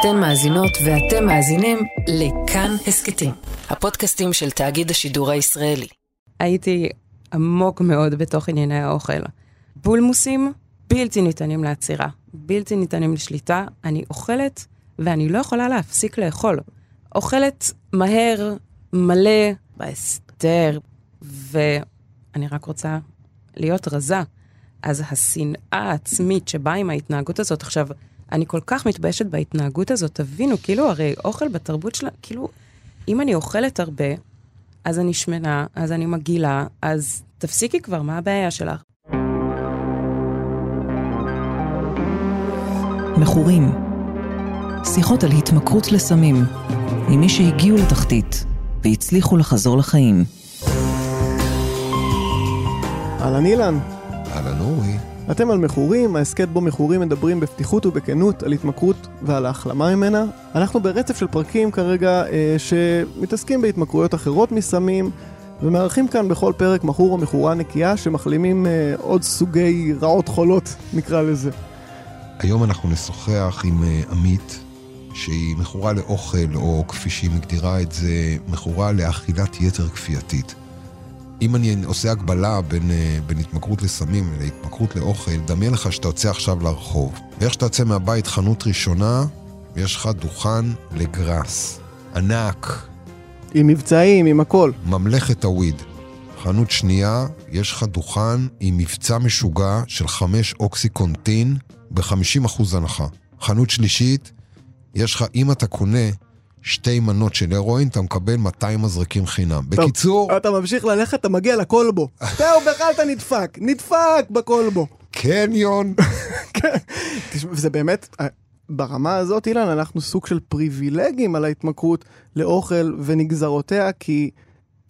אתן מאזינות ואתם מאזינים לכאן הסכתים, הפודקאסטים של תאגיד השידור הישראלי. הייתי עמוק מאוד בתוך ענייני האוכל. בולמוסים בלתי ניתנים לעצירה, בלתי ניתנים לשליטה. אני אוכלת ואני לא יכולה להפסיק לאכול. אוכלת מהר, מלא, בהסתר, ואני רק רוצה להיות רזה. אז השנאה העצמית שבאה עם ההתנהגות הזאת, עכשיו, אני כל כך מתביישת בהתנהגות הזאת, תבינו, כאילו, הרי אוכל בתרבות שלה, כאילו, אם אני אוכלת הרבה, אז אני שמנה, אז אני מגעילה, אז תפסיקי כבר, מה הבעיה שלך? מכורים. שיחות על התמכרות לסמים, עם מי שהגיעו לתחתית והצליחו לחזור לחיים. אהלן אילן, אהלן אורי. אתם על מכורים, ההסכת בו מכורים מדברים בפתיחות ובכנות על התמכרות ועל ההחלמה ממנה. אנחנו ברצף של פרקים כרגע אה, שמתעסקים בהתמכרויות אחרות מסמים, ומארחים כאן בכל פרק מכור או מכורה נקייה שמחלימים אה, עוד סוגי רעות חולות, נקרא לזה. היום אנחנו נשוחח עם אה, עמית, שהיא מכורה לאוכל, או כפי שהיא מגדירה את זה, מכורה לאכילת יתר כפייתית. אם אני עושה הגבלה בין, אה, בין התמכרות לסמים להתמכרות לאוכל, דמיין לך שאתה יוצא עכשיו לרחוב. ואיך שאתה יוצא מהבית, חנות ראשונה, ויש לך דוכן לגראס. ענק. עם מבצעים, עם הכל. ממלכת הוויד. חנות שנייה, יש לך דוכן עם מבצע משוגע של חמש אוקסיקונטין ב-50% הנחה. חנות שלישית, יש לך, אם אתה קונה שתי מנות של הרואין, אתה מקבל 200 מזרקים חינם. בקיצור... אתה ממשיך ללכת, אתה מגיע לקולבו. זהו, בכלל אתה נדפק, נדפק בקולבו. קניון. כן. תשמע, וזה באמת, אה, ברמה הזאת, אילן, אנחנו סוג של פריבילגים על ההתמכרות לאוכל ונגזרותיה, כי...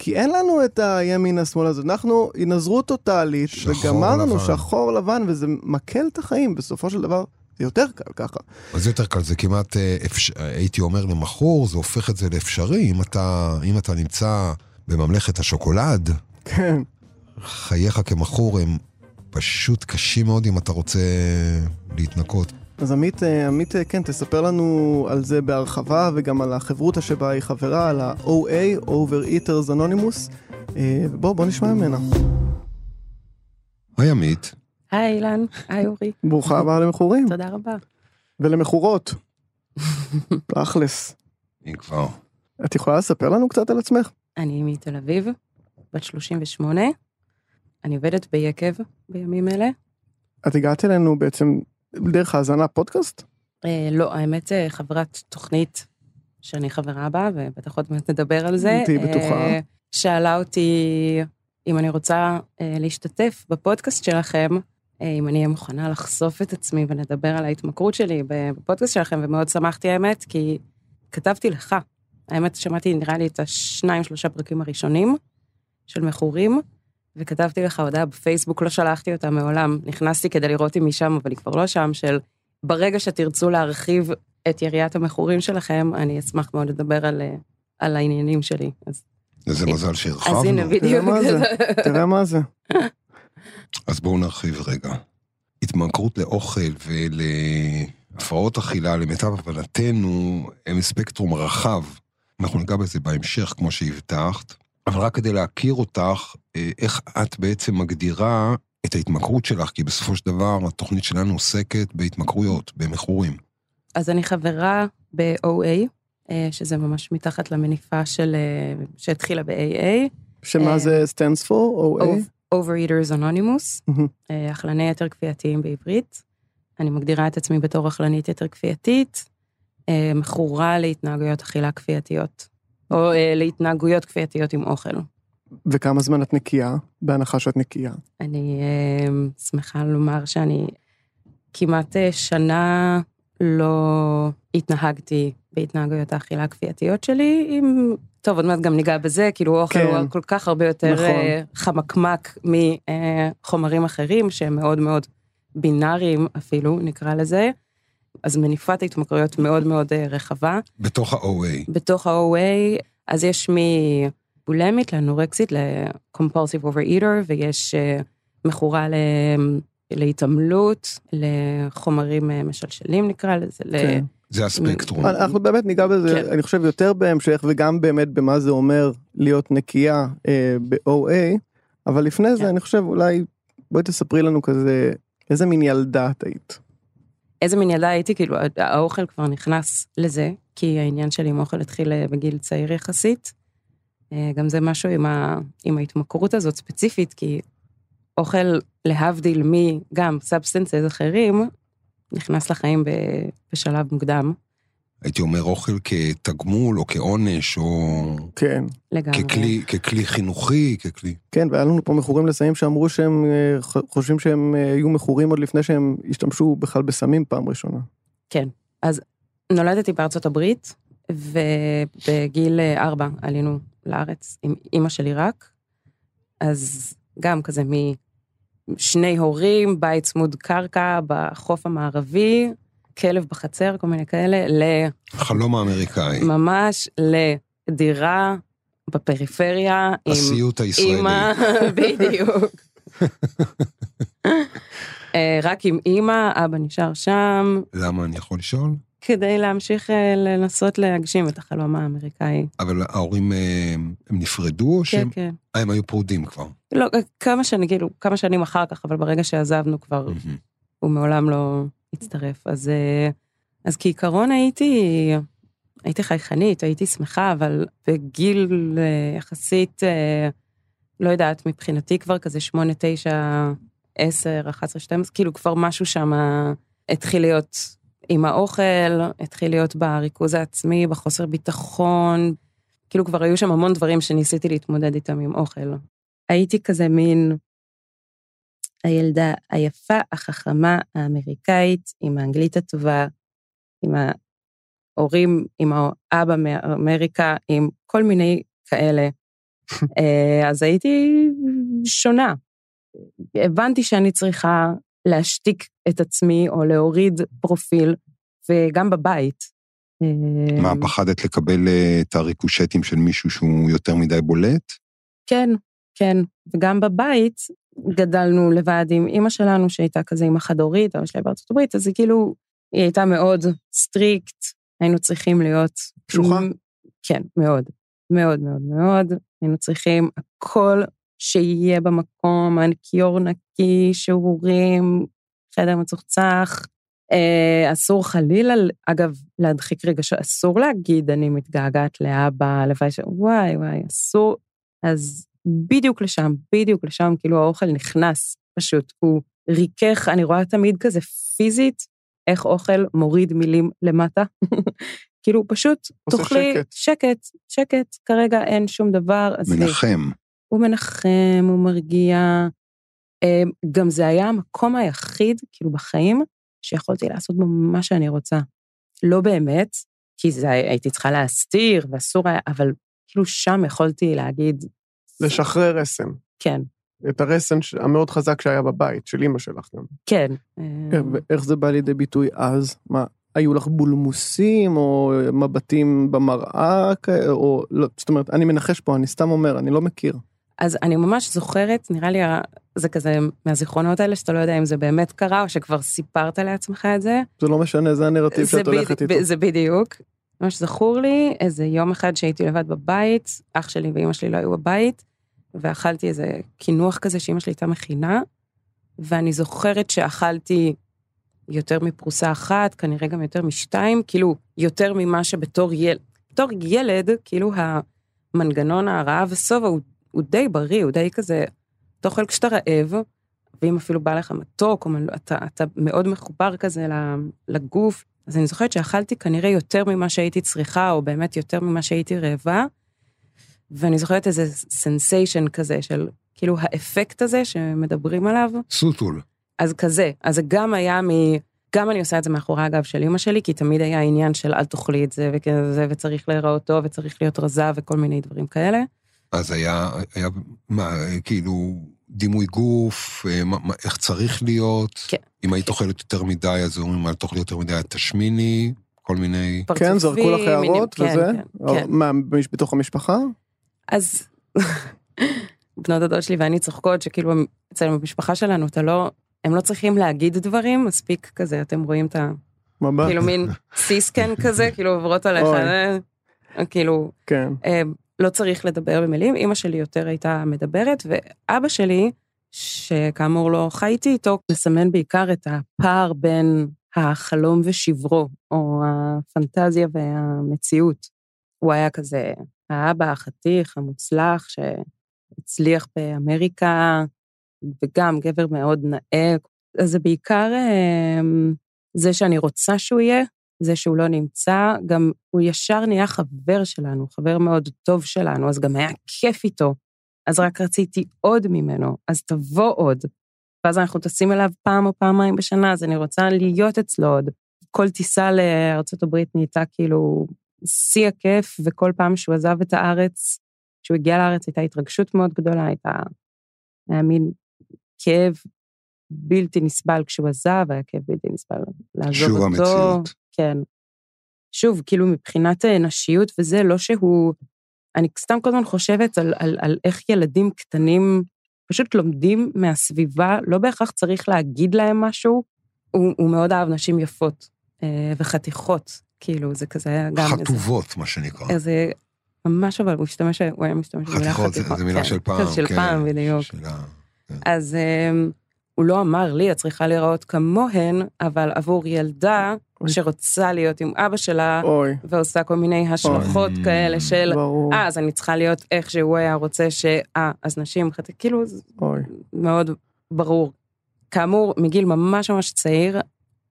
כי אין לנו את הימין השמאל הזה, אנחנו התנזרות טוטאלית, וגמרנו שחור לבן, וזה מקל את החיים, בסופו של דבר זה יותר קל ככה. אז יותר קל, זה כמעט, אה, אפש... הייתי אומר למכור, זה הופך את זה לאפשרי. אם אתה, אם אתה נמצא בממלכת השוקולד, כן. חייך כמכור הם פשוט קשים מאוד אם אתה רוצה להתנקות. אז עמית, אה, עמית, אה, כן, תספר לנו על זה בהרחבה וגם על החברותא שבה היא חברה, על ה-OA, Overeaters Anonymous. בוא, בוא נשמע ממנה. היי עמית. היי אילן, היי אורי. ברוכה הבאה למכורים. תודה רבה. ולמכורות. תכלס. אם כבר. את יכולה לספר לנו קצת על עצמך? אני מתל אביב, בת 38. אני עובדת ביקב בימים אלה. את הגעת אלינו בעצם דרך האזנה פודקאסט? אה, לא, האמת אה, חברת תוכנית שאני חברה בה, ובטח עוד מעט נדבר על זה. תהיי בטוחה. אה, שאלה אותי אם אני רוצה אה, להשתתף בפודקאסט שלכם, אם אני אהיה מוכנה לחשוף את עצמי ולדבר על ההתמכרות שלי בפודקאסט שלכם, ומאוד שמחתי האמת, כי כתבתי לך. האמת, שמעתי נראה לי את השניים, שלושה פרקים הראשונים של מכורים, וכתבתי לך הודעה בפייסבוק, לא שלחתי אותה מעולם. נכנסתי כדי לראות אם היא שם, אבל היא כבר לא שם, של ברגע שתרצו להרחיב את יריית המכורים שלכם, אני אשמח מאוד לדבר על, אה, על העניינים שלי. אז איזה מזל שהרחבנו. אז הנה, תראה בדיוק. מה זה, תראה מה זה. אז בואו נרחיב רגע. התמכרות לאוכל ולהפרעות אכילה, למיטב הבנתנו, הם ספקטרום רחב. אנחנו ניגע בזה בהמשך, כמו שהבטחת. אבל רק כדי להכיר אותך, אה, איך את בעצם מגדירה את ההתמכרות שלך, כי בסופו של דבר התוכנית שלנו עוסקת בהתמכרויות, במכורים. אז אני חברה ב-OA, אה, שזה ממש מתחת למניפה של, אה, שהתחילה ב-AA. שמה זה stands for? OA? Overeaters Anonymous, מהמם. אה, אכלני יתר כפייתיים בעברית. אני מגדירה את עצמי בתור אכלנית יתר כפייתית, אה, מכורה להתנהגויות אכילה כפייתיות, או אה, להתנהגויות כפייתיות עם אוכל. וכמה זמן את נקייה? בהנחה שאת נקייה. אני שמחה לומר שאני כמעט שנה לא התנהגתי בהתנהגויות האכילה הכפייתיות שלי, עם... טוב, עוד מעט גם ניגע בזה, כאילו אוכל כן. הוא כל כך הרבה יותר נכון. אה, חמקמק מחומרים אחרים, שהם מאוד מאוד בינאריים אפילו, נקרא לזה. אז מניפת ההתמכרויות מאוד מאוד אה, רחבה. בתוך ה-OA. בתוך ה-OA, אז יש מבולמית לאנורקסית ל-compulsive overeater, ויש אה, מכורה ל... להתעמלות, לחומרים אה, משלשלים נקרא לזה, כן. זה הספקטרום. אנחנו באמת ניגע בזה, כן. אני חושב, יותר בהמשך, וגם באמת במה זה אומר להיות נקייה אה, ב-OA, אבל לפני זה, כן. אני חושב, אולי, בואי תספרי לנו כזה, איזה מין ילדה את היית. איזה מין ילדה הייתי, כאילו, האוכל כבר נכנס לזה, כי העניין שלי עם אוכל התחיל אה, בגיל צעיר יחסית. אה, גם זה משהו עם, ה, עם ההתמכרות הזאת ספציפית, כי אוכל, להבדיל מגם substances אחרים, נכנס לחיים ב, בשלב מוקדם. הייתי אומר אוכל כתגמול או כעונש או כן, לגמרי. ככלי, ככלי חינוכי, ככלי... כן, והיה לנו פה מכורים לסמים שאמרו שהם אה, חושבים שהם אה, היו מכורים עוד לפני שהם השתמשו בכלל בסמים פעם ראשונה. נולדתי בארצות הברית, ובגיל אה, ארבע עלינו לארץ עם אימא שלי רק, אז גם כזה משני הורים, בית צמוד קרקע בחוף המערבי, כלב בחצר, כל מיני כאלה, החלום האמריקאי, לממש לדירה בפריפריה, הסיוט הישראלי. אימא, בדיוק. אה, רק עם אימא, אבא נשאר שם, למה אני יכול לשאול? כדי להמשיך אה, לנסות להגשים את החלום האמריקאי. אבל ההורים אה, הם נפרדו או כן, שהם... כן. אה, הם היו פרודים כבר. לא, כמה שנים, כאילו, כמה שנים אחר כך, אבל ברגע שעזבנו כבר, מהמם. הוא מעולם לא הצטרף. אז, אז כעיקרון הייתי, הייתי חייכנית, הייתי שמחה, אבל בגיל יחסית, לא יודעת, מבחינתי כבר כזה שמונה, תשע, עשר, אחת עשרה, שתיים עשרה, כאילו כבר משהו שם התחיל להיות עם האוכל, התחיל להיות בריכוז העצמי, בחוסר ביטחון, כאילו כבר היו שם המון דברים שניסיתי להתמודד איתם עם אוכל. הייתי כזה מין הילדה היפה, החכמה, האמריקאית, עם האנגלית הטובה, עם ההורים, עם האבא מאמריקה, עם כל מיני כאלה. אה, אז הייתי שונה. הבנתי שאני צריכה להשתיק את עצמי או להוריד פרופיל, וגם בבית. אה, מה, פחדת לקבל אה, את הריקושטים של מישהו שהוא יותר מדי בולט? כן, כן. וגם בבית גדלנו לבד עם אימא שלנו, שהייתה כזה אימא חד-הורית, אבא שלי בארצות הברית, אז היא כאילו, היא הייתה מאוד strict, היינו צריכים להיות... קשוחה? כן, מאוד. מאוד מאוד מאוד. היינו צריכים הכל שיהיה במקום, הכיור נקי, שיעורים, חדר מצוחצח. אה, אסור חלילה, אגב, להדחיק רגשות, אסור להגיד, אני מתגעגעת לאבא, הלוואי ש... וואי, וואי, אסור. אז בדיוק לשם, בדיוק לשם, כאילו האוכל נכנס, פשוט. הוא ריכך, אני רואה תמיד כזה פיזית, איך אוכל מוריד מילים למטה. כאילו, פשוט תאכלי שקט. שקט, שקט, כרגע אין שום דבר. עזבי. מנחם. הוא מנחם, הוא מרגיע. אה, גם זה היה המקום היחיד, כאילו, בחיים, שיכולתי לעשות בו מה שאני רוצה. לא באמת, כי זה הייתי צריכה להסתיר, ואסור היה, אבל כאילו שם יכולתי להגיד, לשחרר רסן. כן, את הרסן המאוד חזק שהיה בבית, של אימא שלך גם. כן. כן, אה, ואיך זה בא לידי ביטוי אז? מה, היו לך בולמוסים, או מבטים במראה, או לא, זאת אומרת, אני מנחש פה, אני סתם אומר, אני לא מכיר. אז אני ממש זוכרת, נראה לי, זה כזה מהזיכרונות האלה, שאתה לא יודע אם זה באמת קרה, או שכבר סיפרת לעצמך את זה. זה לא משנה, זה הנרטיב שאת הולכת איתו. זה בדיוק. ממש זכור לי איזה יום אחד שהייתי לבד בבית, אח שלי ואימא שלי לא היו בבית, ואכלתי איזה קינוח כזה שאימא שלי הייתה מכינה, ואני זוכרת שאכלתי יותר מפרוסה אחת, כנראה גם יותר משתיים, כאילו, יותר ממה שבתור ילד, בתור ילד, כאילו המנגנון הרעב ושובע הוא, הוא די בריא, הוא די כזה, אתה אוכל כשאתה רעב, ואם אפילו בא לך מתוק, או אתה, אתה מאוד מחובר כזה לגוף, אז אני זוכרת שאכלתי כנראה יותר ממה שהייתי צריכה, או באמת יותר ממה שהייתי רעבה, ואני זוכרת איזה sensation כזה של, כאילו האפקט הזה שמדברים עליו, סוטול. אז כזה, אז זה גם היה מ... גם אני עושה את זה מאחורי הגב של אמא שלי, כי תמיד היה עניין של אל תאכלי את זה וכזה, וצריך להיראות טוב, וצריך להיות רזה וכל מיני דברים כאלה. אז היה, היה, מה, כאילו, דימוי גוף, אה, מה, מה, איך צריך להיות. כן. אם היית אוכלת יותר מדי, אז אומרים, אל תאכלי יותר מדי, תשמיני, כל מיני... כן, זרקו לך פרצופים, הערות מינים- וזה? כן, או כן, כן. מה, בתוך המשפחה? אז בנות הדוד שלי ואני צוחקות שכאילו אצלנו במשפחה שלנו, אתה לא, הם לא צריכים להגיד דברים, מספיק כזה, אתם רואים את מבט. כאילו מין סיסקן כזה, כאילו עוברות עליך. אה, כאילו, כן. לא צריך לדבר במילים, אימא שלי יותר הייתה מדברת, ואבא שלי, שכאמור לא חייתי איתו, מסמן בעיקר את הפער בין החלום ושברו, או הפנטזיה והמציאות. הוא היה כזה האבא החתיך, המוצלח, שהצליח באמריקה, וגם גבר מאוד נאה. אז זה בעיקר אה, זה שאני רוצה שהוא יהיה, זה שהוא לא נמצא, גם הוא ישר נהיה חבר שלנו, חבר מאוד טוב שלנו, אז גם היה כיף איתו. אז רק רציתי עוד ממנו, אז תבוא עוד. ואז אנחנו טסים אליו פעם או פעמיים בשנה, אז אני רוצה להיות אצלו עוד. כל טיסה לארה"ב נהייתה כאילו שיא הכיף, וכל פעם שהוא עזב את הארץ, כשהוא הגיע לארץ הייתה התרגשות מאוד גדולה, הייתה, היה מין כאב בלתי נסבל כשהוא עזב, היה כאב בלתי נסבל לעזוב שוב אותו. המציאות. כן. שוב, כאילו מבחינת אה, נשיות וזה, לא שהוא... אני סתם כל הזמן חושבת על, על, על איך ילדים קטנים פשוט לומדים מהסביבה, לא בהכרח צריך להגיד להם משהו. הוא, הוא מאוד אהב נשים יפות אה, וחתיכות, כאילו, זה כזה היה גם חטובות, מה שנקרא. איזה... איזה ממש אבל הוא השתמש, הוא היה משתמש במילה חתיכות, זה- חתיכות. זה מילה כן, של פעם. כזה של כן, פעם, בדיוק. של ה- אז um, הוא לא אמר לי, את צריכה להיראות כמוהן, אבל עבור ילדה אוי. שרוצה להיות עם אבא שלה, אוי, ועושה כל מיני השלכות אוי. כאלה של, ברור. אה, אז אני צריכה להיות איך שהוא היה רוצה ש... אה, אז נשים, חת- כאילו, זה אוי. מאוד ברור. כאמור, מגיל ממש ממש צעיר,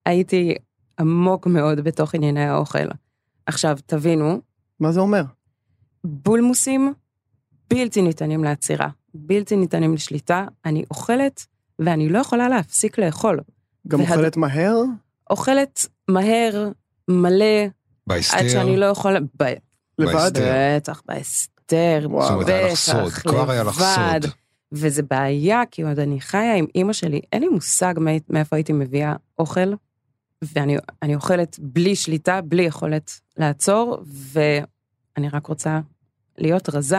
הייתי עמוק מאוד בתוך ענייני האוכל. עכשיו, תבינו, מה זה אומר? בולמוסים בלתי ניתנים לעצירה, בלתי ניתנים לשליטה. אני אוכלת, ואני לא יכולה להפסיק לאכול. גם והד- אוכלת מהר? אוכלת מהר, מלא, בהסתר, עד שאני לא יכולה... ב- לבד? בטח, בהסתר, בטח, כבר היה לך לבד. סוד. וזה בעיה, כי עוד אני חיה עם אימא שלי, אין לי מושג מא- מאיפה הייתי מביאה אוכל, ואני אני אוכלת בלי שליטה, בלי יכולת לעצור, ואני רק רוצה להיות רזה.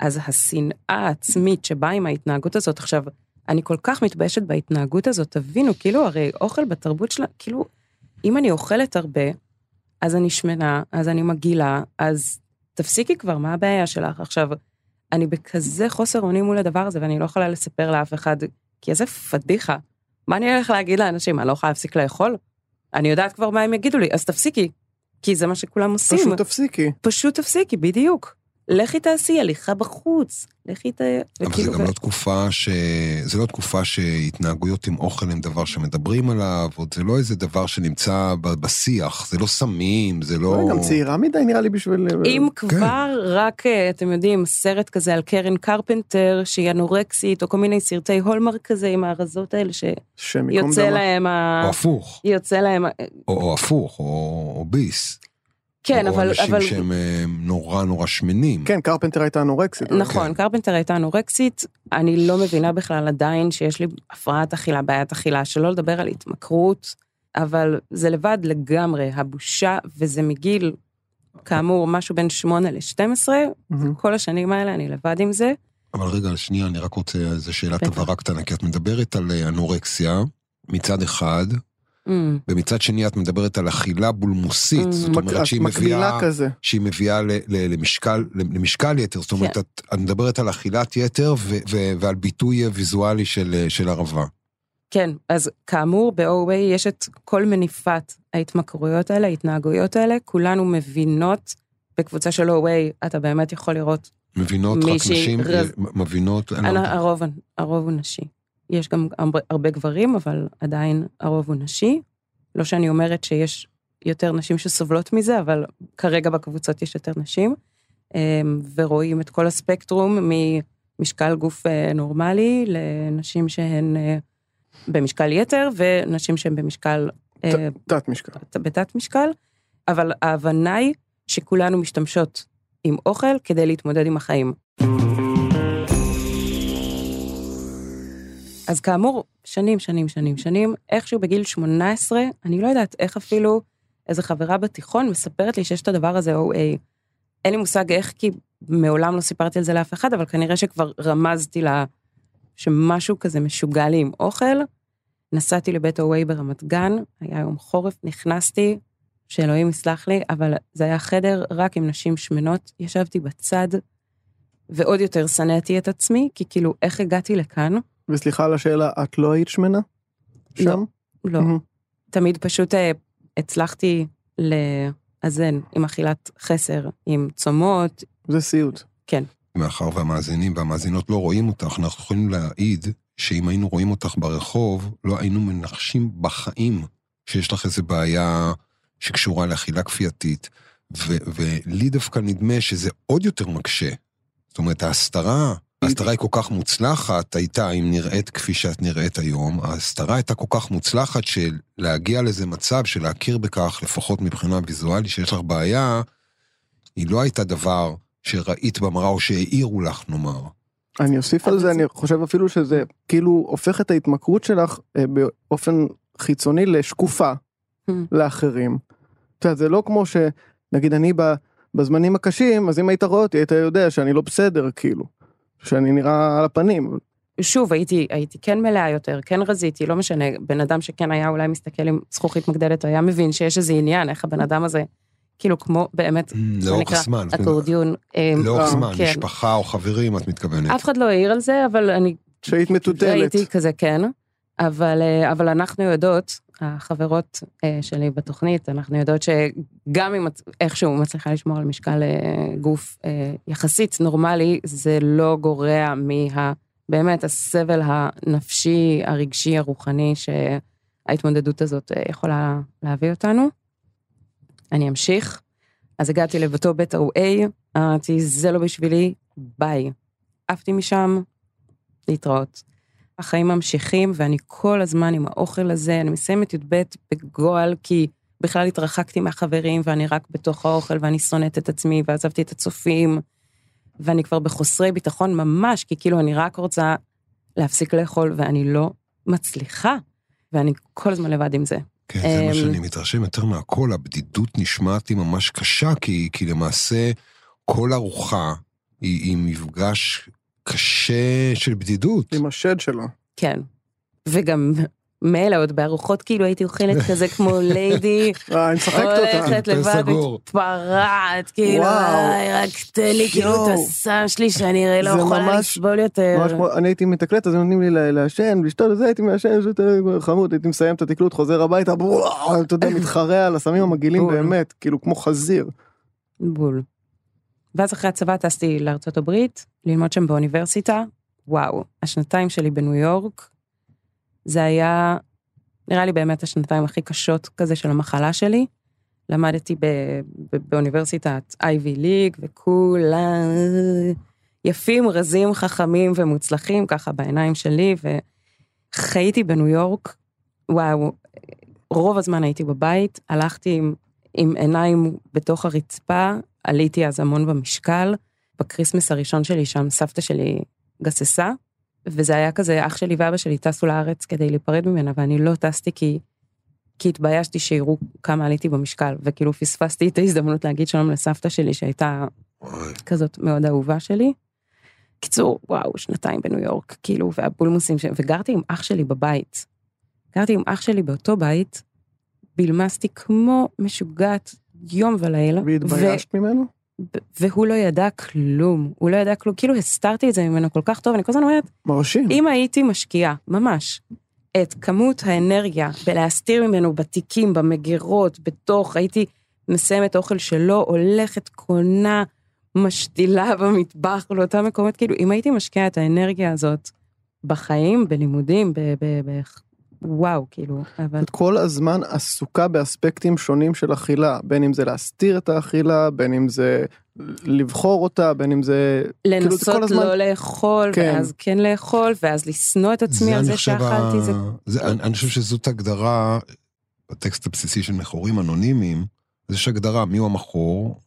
אז השנאה העצמית שבאה עם ההתנהגות הזאת, עכשיו, אני כל כך מתביישת בהתנהגות הזאת, תבינו, כאילו, הרי אוכל בתרבות שלה, כאילו, אם אני אוכלת הרבה, אז אני שמנה, אז אני מגעילה, אז תפסיקי כבר, מה הבעיה שלך? עכשיו, אני בכזה חוסר אונים מול הדבר הזה, ואני לא יכולה לספר לאף אחד, כי איזה פדיחה. מה אני הולך להגיד לאנשים? אני לא יכולה להפסיק לאכול? אני יודעת כבר מה הם יגידו לי, אז תפסיקי. כי זה מה שכולם עושים. פשוט תפסיקי. פשוט תפסיקי, בדיוק. לכי תעשי הליכה בחוץ. לכי ת... אבל זה גם לא תקופה ש... זה לא תקופה שהתנהגויות עם אוכל הם דבר שמדברים עליו, עוד זה לא איזה דבר שנמצא ב- בשיח, זה לא סמים, זה לא... גם צעירה מדי נראה לי בשביל... אם כבר, רק, אה, אתם יודעים, סרט כזה על קרן קרפנטר, שהיא אנורקסית, או כל מיני סרטי Hallmark כזה עם הרזות האלה, שיוצא. להם ה... או הפוך, יוצא להם... ה- או, הפוך, או, obese. כן, או אבל... אנשים אבל... שהם אה, נורא נורא שמנים. כן, קרפנטר הייתה אנורקסית. נכון, כן. קרפנטר הייתה אנורקסית, אני לא מבינה בכלל עדיין שיש לי הפרעת אכילה, בעיית אכילה, שלא לדבר על התמכרות, אבל זה לבד לגמרי, הבושה, וזה מגיל, כאמור, משהו בין 8 ל-12, מהמם. כל השנים האלה אני לבד עם זה. אבל רגע, שנייה, אני רק רוצה איזו שאלת. הבהרה קטנה, כי את מדברת על אה, אנורקסיה מצד אחד, Mm, ומצד שני את מדברת על אכילה בולמוסית, Mm. זאת אומרת שהיא מביאה... כזה. שהיא מביאה ל- ל- למשקל, למשקל יתר, זאת אומרת, כן. את, את מדברת על אכילת יתר ו- ו- ועל ביטוי ויזואלי של, של ערבה. כן, אז כאמור, ב-OA יש את כל מניפת ההתמכרויות האלה, ההתנהגויות האלה, כולנו מבינות, בקבוצה של OA אתה באמת יכול לראות מבינות רק נשים, רז- מבינות, אני לא. הרוב, הרוב הוא נשי. יש גם הרבה, גברים, אבל עדיין הרוב הוא נשי. לא שאני אומרת שיש יותר נשים שסובלות מזה, אבל כרגע בקבוצות יש יותר נשים. אמ, ורואים את כל הספקטרום ממשקל גוף אה, נורמלי לנשים שהן אה, במשקל יתר, ונשים שהן במשקל, אה, תת משקל. בתת משקל, אבל ההבנה היא שכולנו משתמשות עם אוכל כדי להתמודד עם החיים. אז כאמור, שנים, שנים, שנים, שנים, איכשהו בגיל 18, אני לא יודעת איך אפילו איזו חברה בתיכון מספרת לי שיש את הדבר הזה OA. אין לי מושג איך, כי מעולם לא סיפרתי על זה לאף אחד, אבל כנראה שכבר רמזתי לה שמשהו כזה משוגע לי עם אוכל. נסעתי לבית הווי ברמת גן, היה יום חורף, נכנסתי, שאלוהים יסלח לי, אבל זה היה חדר רק עם נשים שמנות, ישבתי בצד, ועוד יותר שנאתי את עצמי, כי כאילו, איך הגעתי לכאן? וסליחה על השאלה, את לא היית שמנה? לא. שם? לא. מהמם. תמיד פשוט אה, הצלחתי לאזן עם אכילת חסר, עם צומות, זה סיוט. כן. מאחר והמאזינים והמאזינות לא רואים אותך, אנחנו יכולים להעיד שאם היינו רואים אותך ברחוב, לא היינו מנחשים בחיים שיש לך איזו בעיה שקשורה לאכילה כפייתית. ו- ולי דווקא נדמה שזה עוד יותר מקשה. זאת אומרת, ההסתרה, ההסתרה היא כל כך מוצלחת, הייתה, אם נראית כפי שאת נראית היום, ההסתרה הייתה כל כך מוצלחת של להגיע לזה מצב של להכיר בכך, לפחות מבחינה ויזואלית, שיש לך בעיה, היא לא הייתה דבר שראית במראה או שהעירו לך, נאמר. אני אוסיף על זה, אני חושב אפילו שזה כאילו הופך את ההתמכרות שלך אה, באופן חיצוני לשקופה Hmm. לאחרים. אתה יודע, זה לא כמו שנגיד אני ב- בזמנים הקשים, אז אם היית רואה אותי, היית יודע שאני לא בסדר, כאילו. שאני נראה על הפנים. שוב, הייתי, הייתי כן מלאה יותר, כן רזיתי, לא משנה, בן אדם שכן היה אולי מסתכל עם זכוכית מגדלת, היה מבין שיש איזה עניין, איך הבן אדם הזה, כאילו כמו באמת, זה לאורך נקרא זמן. אקורדיון. אה, לאורך זמן, כן. משפחה או חברים, את מתכוונת. אף אחד לא העיר על זה, אבל אני שהיית מטוטלת. הייתי כזה כן, אבל, אה, אבל אנחנו יודעות, החברות אה, שלי בתוכנית, אנחנו יודעות שגם אם איכשהו מצליחה לשמור על משקל אה, גוף אה, יחסית נורמלי, זה לא גורע מה... באמת הסבל הנפשי, הרגשי, הרוחני שההתמודדות הזאת יכולה להביא אותנו. אני אמשיך. אז הגעתי לבתו בית ה-A, אמרתי, זה לא בשבילי, ביי. עפתי משם, להתראות. החיים ממשיכים, ואני כל הזמן עם האוכל הזה, אני מסיימת י"ב בגועל, כי בכלל התרחקתי מהחברים, ואני רק בתוך האוכל, ואני שונאת את עצמי, ועזבתי את הצופים, ואני כבר בחוסרי ביטחון ממש, כי כאילו אני רק רוצה להפסיק לאכול, ואני לא מצליחה, ואני כל הזמן לבד עם זה. כן, זה מה אמ, שאני מתרשם יותר מהכל, הבדידות נשמעת לי ממש קשה, כי, כי למעשה כל ארוחה היא, היא מפגש קשה של בדידות. עם השד שלו. כן. וגם מילא עוד בארוחות כאילו הייתי אוכלת כזה כמו ליידי, אה, אני משחקת אותה. הולכת יותר לבד. מתפרעת, כאילו, וואו. "איי, רק תן לי כאילו את. הסם שלי שאני הרי לא זה יכולה לסבול יותר. ממש כמו, אני הייתי מתקלט, אז נותנים לי ל- לעשן, לשתות וזה, הייתי מעשן, פשוט אה, חמוד, הייתי מסיים את התקלוט, חוזר הביתה, בואו, אתה יודע, מתחרע על הסמים המגעילים. באמת, כאילו כמו חזיר. בול. ואז אחרי הצבא טסתי לארצות הברית, ללמוד שם באוניברסיטה. וואו, השנתיים שלי בניו יורק, זה היה, נראה לי באמת השנתיים הכי קשות כזה של המחלה שלי. למדתי ב, ב, באוניברסיטת אייבי ליג, וכולם יפים, רזים, חכמים ומוצלחים, ככה בעיניים שלי, וחייתי בניו יורק. וואו, רוב הזמן הייתי בבית, הלכתי עם עם עיניים בתוך הרצפה, עליתי אז המון במשקל. ב Christmas הראשון שלי שם סבתא שלי גססה, וזה היה כזה, אח שלי ואבא שלי טסו לארץ כדי להיפרד ממנה, ואני לא טסתי כי, כי התביישתי שיראו כמה עליתי במשקל, וכאילו פספסתי את ההזדמנות להגיד שלום לסבתא שלי שהייתה כזאת מאוד אהובה שלי. קיצור, וואו, שנתיים בניו יורק, כאילו, והבולמוסים, ש... וגרתי עם אח שלי בבית. גרתי עם אח שלי באותו בית, בלמסתי כמו משוגעת יום ולילה, והתביישת ממנו? ו... והוא לא ידע כלום, הוא לא ידע כלום, כאילו הסתרתי את זה ממנו כל כך טוב, אני כל הזמן אומרת, מרשים. אם הייתי משקיעה, ממש, את כמות האנרגיה בלהסתיר ממנו בתיקים, במגירות, בתוך, הייתי מסיימת אוכל שלא, הולכת, קונה, משתילה במטבח, לאותם מקומות, כאילו, אם הייתי משקיעה את האנרגיה הזאת בחיים, בלימודים, וואו, כאילו, אבל את כל הזמן עסוקה באספקטים שונים של אכילה, בין אם זה להסתיר את האכילה, בין אם זה לבחור אותה, בין אם זה... כאילו, זה לנסות כל הזמן- לא לאכול, כן. ואז כן לאכול, ואז לשנוא את עצמי על אני זה שאכלתי, ה- זה... זה- אני אני חושב שזאת הגדרה, בטקסט הבסיסי של מכורים אנונימיים, אז יש הגדרה מיהו המכור,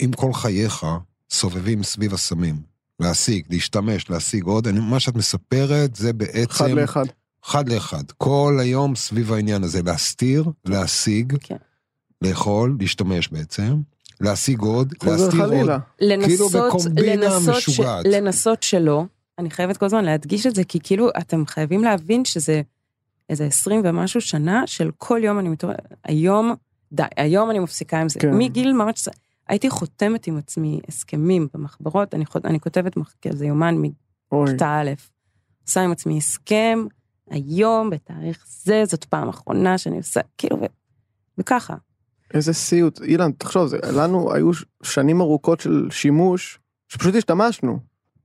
אם כל חייך סובבים סביב הסמים. להשיג, להשתמש, להשיג עוד, אני- מה שאת מספרת זה בעצם... אחד לאחד. אחד לאחד. כל היום סביב העניין הזה, להסתיר, להשיג, כן. לאכול, להשתמש בעצם, להשיג עוד, להסתיר עוד. חלילה. לנסות, בקומבינה לנסות, משוגעת. לנסות שלא. אני חייבת כל הזמן להדגיש את זה, כי כאילו, אתם חייבים להבין שזה איזה 20 ומשהו שנה של כל יום אני מתעוררת, היום, די, היום אני מפסיקה עם זה. כן. מגיל ממש, הייתי חותמת עם עצמי הסכמים במחברות, אני, חוט- אני כותבת מח- כזה יומן מכיתה א', עושה עם עצמי הסכם, היום, בתאריך זה, זאת פעם אחרונה שאני עושה, כאילו, ו... וככה. איזה סיוט. אילן, תחשוב, זה, לנו היו שנים ארוכות של שימוש, שפשוט השתמשנו.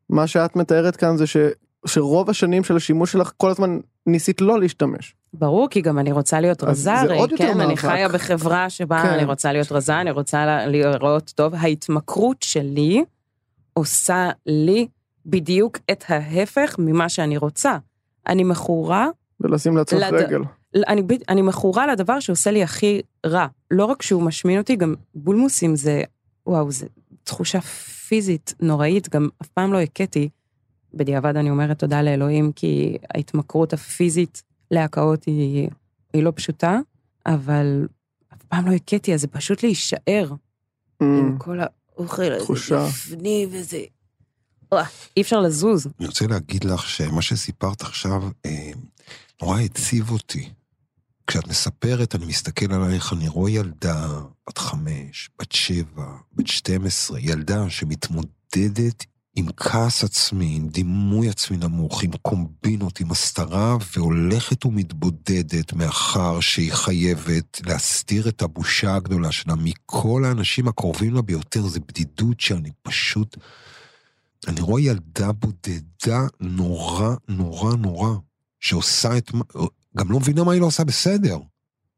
מה שאת מתארת כאן זה ש, שרוב השנים של השימוש שלך כל הזמן ניסית לא להשתמש. ברור, כי גם אני רוצה להיות רזה, זה הרי, כן, אני. חיה בחברה שבה כן. אני רוצה להיות רזה, אני רוצה לראות טוב. ההתמכרות שלי עושה לי בדיוק את ההפך ממה שאני רוצה. אני מכורה, ולשים לעצמך לד- רגל. אני, אני מכורה לדבר שעושה לי הכי רע. לא רק שהוא משמין אותי, גם בולמוסים זה, וואו, זה תחושה פיזית נוראית, גם אף פעם לא הכיתי. בדיעבד אני אומרת תודה לאלוהים, כי ההתמכרות הפיזית להקאות היא, היא לא פשוטה, אבל אף פעם לא הכיתי, אז זה פשוט להישאר עם Mm, כל האוכל הזה תחושה. בפנים וזה... אי אפשר לזוז. אני רוצה להגיד לך שמה שסיפרת עכשיו אה, נורא הציב אותי. כשאת מספרת, אני מסתכל עלייך, אני רואה ילדה בת חמש, בת שבע, בת 12, ילדה שמתמודדת עם כעס עצמי, עם דימוי עצמי נמוך, עם קומבינות, עם הסתרה, והולכת ומתבודדת מאחר שהיא חייבת להסתיר את הבושה הגדולה שלה מכל האנשים הקרובים לה ביותר. זו בדידות שאני פשוט... אני רואה ילדה בודדה נורא, נורא, נורא, שעושה את מה... גם לא מבינה מה היא לא עושה בסדר.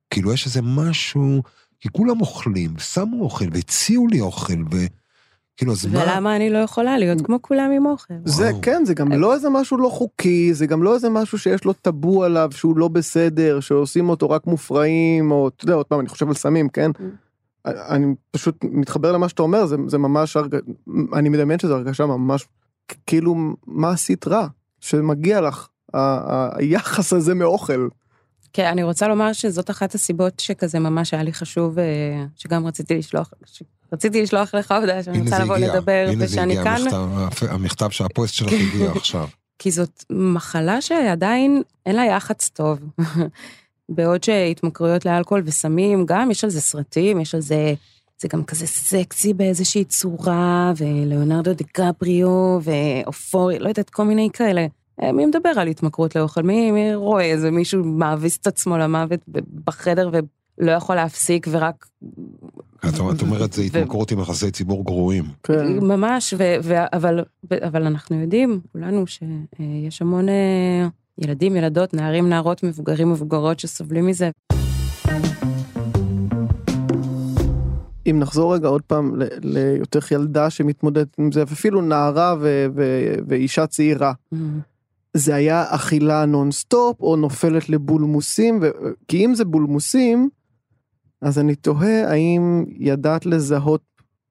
כאילו, יש איזה משהו... כי כולם אוכלים, שמו אוכל, והציעו לי אוכל, וכאילו, אז מה... ולמה אני לא יכולה להיות כמו כולם עם אוכל? זה וואו. כן, זה גם לא איזה משהו לא חוקי, זה גם לא איזה משהו שיש לו טאבו עליו, שהוא לא בסדר, שעושים אותו רק מופרעים, או אתה יודע, עוד פעם, אני חושב על סמים, כן? אני פשוט מתחבר למה שאתה אומר, זה, זה ממש, הרג... אני מדמיין שזו הרגשה ממש, כאילו, מה עשית רע? שמגיע לך, ה- ה- היחס הזה מאוכל. כן, אני רוצה לומר שזאת אחת הסיבות שכזה ממש היה לי חשוב, אה, שגם רציתי לשלוח, רציתי לשלוח לך הודעה שאני הנה רוצה זה לבוא הגיע, לדבר, הנה זה ושאני הגיע, כאן, המכתב- המכתב שהפוסט שלך הגיע עכשיו. כי זאת מחלה שעדיין אין לה יח"צ טוב. בעוד שהתמכרויות לאלכוהול וסמים, גם יש על זה סרטים, יש על זה, זה גם כזה סקסי באיזושהי צורה, ולאונרדו דיקפריו, ואופורי, לא יודעת, כל מיני כאלה. אה, מי מדבר על התמכרות לאוכל? מי, מי רואה איזה מישהו מאביס את עצמו למוות בחדר ולא יכול להפסיק ורק... את את אומרת, זה התמכרות עם יחסי ציבור גרועים. כן. ממש, ו, ו, אבל, אבל אנחנו יודעים, כולנו, שיש המון אה, ילדים, ילדות, נערים, נערות, מבוגרים, מבוגרות שסובלים מזה. אם נחזור רגע עוד פעם ל- להיותך ילדה שמתמודדת עם זה, ואפילו נערה ו- ו- ואישה צעירה. זה היה אכילה נונסטופ או נופלת לבולמוסים, ו... כי אם זה בולמוסים, אז אני תוהה האם ידעת לזהות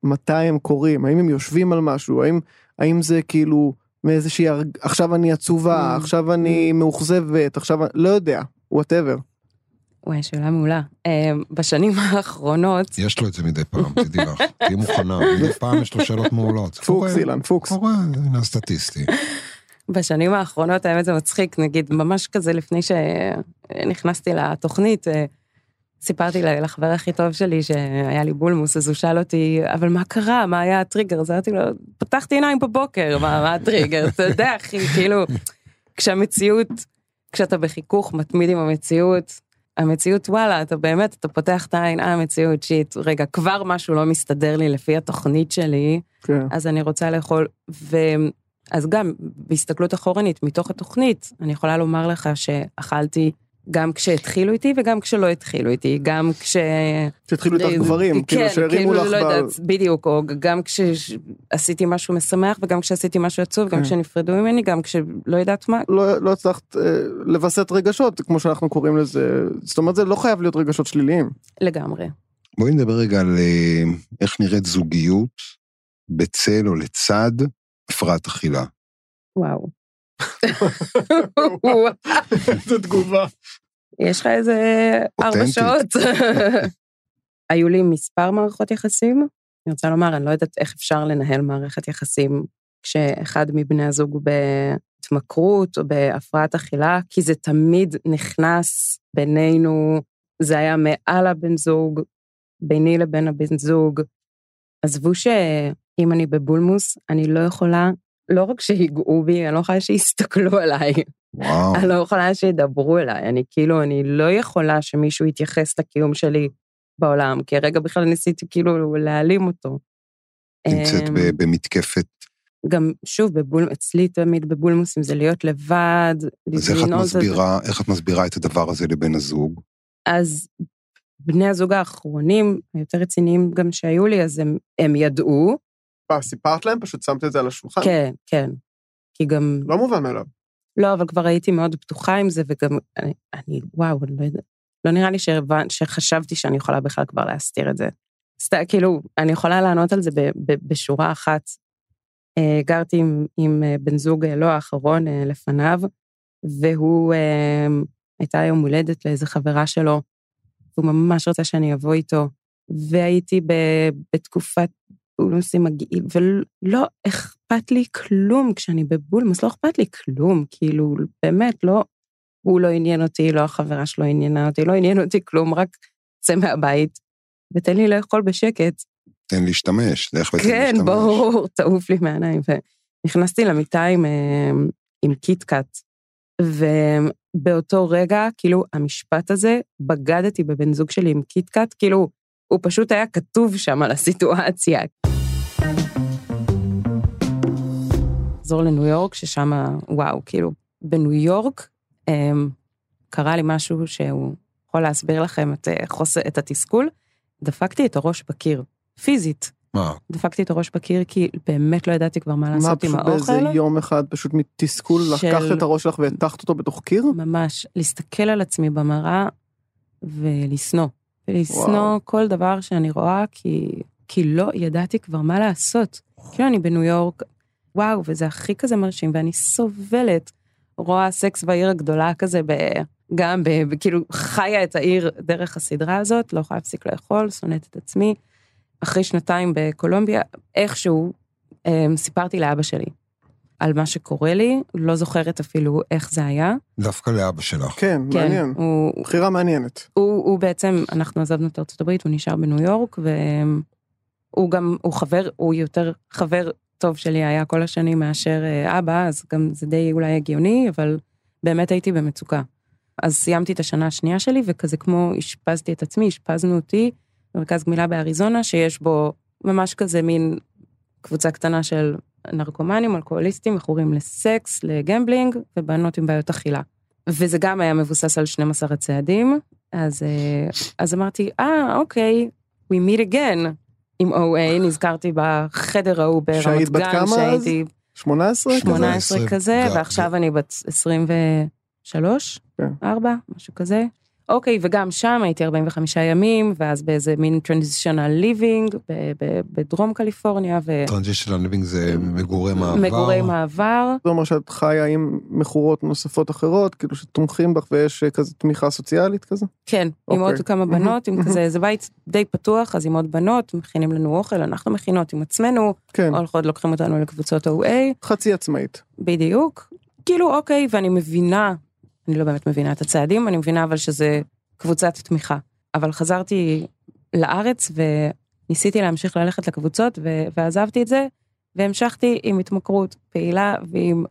מתי הם קורים, האם הם יושבים על משהו, האם, האם זה כאילו מאיזושהי, הרג... עכשיו אני עצובה, Mm. עכשיו אני מאוכזבת, עכשיו, לא יודע, whatever. וואי, שאלה מעולה. אה, בשנים האחרונות, יש לו את זה מדי פעם, תדעי לך. תהיי מוכנה, מדי פעם יש לו שאלות מעולות. פוקס אילן, פוקס. קורה, הנה הסטטיסטי. בשנים האחרונות, האמת זה מצחיק, נגיד, ממש כזה לפני שנכנסתי לתוכנית, אה, סיפרתי לחבר הכי טוב שלי שהיה לי בולמוס, אז הוא שאל אותי, אבל מה קרה? מה היה הטריגר? אז אמרתי לו, פתחתי עיניים בבוקר, מה, מה הטריגר? אתה יודע, אחי, כאילו, כשהמציאות, כשאתה בחיכוך מתמיד עם המציאות, המציאות, וואלה, אתה באמת, אתה פותח את העין, אה, המציאות, שיט, רגע, כבר משהו לא מסתדר לי לפי התוכנית שלי, כן. אז אני רוצה לאכול, ו... אז גם בהסתכלות אחורנית, מתוך התוכנית, אני יכולה לומר לך שאכלתי גם כשהתחילו איתי וגם כשלא התחילו איתי, גם כש... שהתחילו איתך גברים, כאילו כן, שהרימו כאילו, לך, לא ב- יודעת, בדיוק, או גם כשעשיתי משהו משמח וגם כשעשיתי משהו עצוב, גם כן. כשנפרדו ממני, גם כשלא יודעת מה, לא, לא הצלחת אה, לווסת רגשות, כמו שאנחנו קוראים לזה, זאת אומרת זה לא חייב להיות רגשות שליליים. לגמרי. בואי נדבר רגע על אה, איך נראית זוגיות בצל או לצד הפרעת אכילה. וואו. זו תגובה. יש לך איזה ארבע. שעות. היו לי מספר מערכות יחסים. אני רוצה לומר, אני לא יודעת איך אפשר לנהל מערכת יחסים כשאחד מבני הזוג הוא בהתמכרות או בהפרעת אכילה, כי זה תמיד נכנס בינינו, זה היה מעל הבן זוג, ביני לבין הבן זוג. עזבו שאם אני בבולמוס, אני לא יכולה, לא רק שיגעו בי, אני לא יכולה שיסתכלו עליי. וואו. אני לא יכולה שידברו אליי, אני כאילו, אני לא יכולה שמישהו יתייחס לקיום שלי בעולם, כי הרגע בכלל ניסיתי כאילו להעלים אותו. נמצאת אמ, במתקפת. גם, שוב, בבול, אצלי תמיד בבולמוסים זה להיות לבד, אז איך את את זה. מסבירה, איך את מסבירה את הדבר הזה לבן הזוג? אז בני הזוג האחרונים, היותר רציניים גם שהיו לי, אז הם, הם ידעו, סיפרת להם? פשוט שמת את זה על השולחן? כן, כן. כי גם, לא מובן מאליו. לא, אבל כבר הייתי מאוד פתוחה עם זה, וגם, אני, אני וואו, אני לא יודעת, לא נראה לי שהבנ- שחשבתי שאני יכולה בכלל כבר להסתיר את זה. סתם, כאילו, אני יכולה לענות על זה ב, ב, בשורה אחת. אה, גרתי עם, עם אה, בן זוג, אה, לא האחרון, אה, לפניו, והוא, אה, הייתה יום הולדת לאיזה חברה שלו, והוא ממש רצה שאני אבוא איתו, והייתי ב, בתקופת בולמוסים מגעיל, ולא אכפת לי כלום כשאני בבולמוס, לא אכפת לי כלום, כאילו, באמת, לא, הוא לא עניין אותי, לא החברה שלו עניינה אותי, לא עניין אותי כלום, רק צא מהבית ותן לי לאכול בשקט. תן להשתמש, לך ותן כן, להשתמש. ברור, תעוף לי מהעיניים. ונכנסתי למיטה עם, אה, עם KitKat, ובאותו רגע, כאילו, המשפט הזה, בגדתי בבן זוג שלי עם KitKat, כאילו, הוא פשוט היה כתוב שם על הסיטואציה. לחזור לניו יורק, ששם, וואו, כאילו, בניו יורק, אמ, קרה לי משהו שהוא יכול להסביר לכם את, אה, חוסר, את התסכול. דפקתי את הראש בקיר, פיזית. מה? דפקתי את הראש בקיר כי באמת לא ידעתי כבר מה מה, לעשות עם פשוט באיזה האוכל. יום אחד פשוט מתסכול, של- לקחת את הראש שלך והטחת אותו בתוך קיר? ממש, להסתכל על עצמי במראה ולשנוא. ולשנוא. כל דבר שאני רואה, כי, כי לא ידעתי כבר מה לעשות. כאילו אני בניו יורק, וואו, וזה הכי כזה מרשים, ואני סובלת. רואה סקס בעיר הגדולה כזה, ב, גם ב, ב, כאילו חיה את העיר דרך הסדרה הזאת, לא יכולה להפסיק לאכול, שונאת את עצמי. אחרי שנתיים בקולומביה, איכשהו אה, סיפרתי לאבא שלי על מה שקורה לי, לא זוכרת אפילו איך זה היה. דווקא לאבא שלך. כן, כן, מעניין. הוא, בחירה מעניינת. הוא, הוא בעצם, אנחנו עזבנו את ארצות הברית, הוא נשאר בניו יורק, והוא גם, הוא חבר, הוא יותר חבר טוב שלי היה כל השנים מאשר אה, אבא, אז גם זה די אולי הגיוני, אבל באמת הייתי במצוקה. אז סיימתי את השנה השנייה שלי, וכזה כמו אשפזתי את עצמי, אשפזנו אותי במרכז גמילה באריזונה, שיש בו ממש כזה מין קבוצה קטנה של נרקומנים, אלכוהוליסטים, מכורים לסקס, לגמבלינג, ובנות עם בעיות אכילה. וזה גם היה מבוסס על 12 הצעדים, אז, אה, אז אמרתי, אה, אוקיי, we meet again עם OA, נזכרתי בחדר ההוא ברמת גן, שהיית בת כמה אז? שהייתי 18? כזה? 18 כזה, גם- ועכשיו אני בת 23, כן. 4, משהו כזה. אוקיי, וגם שם הייתי 45 ימים, ואז באיזה מין transitional living ב- ב- בדרום קליפורניה, טרנזישנל ליבינג זה מגורי מעבר. ומגורי מעבר. זה אומר שאת חיה עם מכורות נוספות אחרות, כאילו שתומכים בך ויש אה, כזה תמיכה סוציאלית כזה? כן, עם אוקיי. עוד כמה בנות, עם כזה, זה בית די פתוח, אז עם עוד בנות, מכינים לנו אוכל, אנחנו מכינות עם עצמנו, כן, הולכות לוקחים אותנו לקבוצות OA, חצי עצמאית. בדיוק. כאילו, אוקיי, ואני מבינה, אני לא באמת מבינה את הצעדים, אני מבינה אבל שזה קבוצת תמיכה. אבל חזרתי לארץ וניסיתי להמשיך ללכת לקבוצות, ו- ועזבתי את זה, והמשכתי עם התמכרות פעילה ועם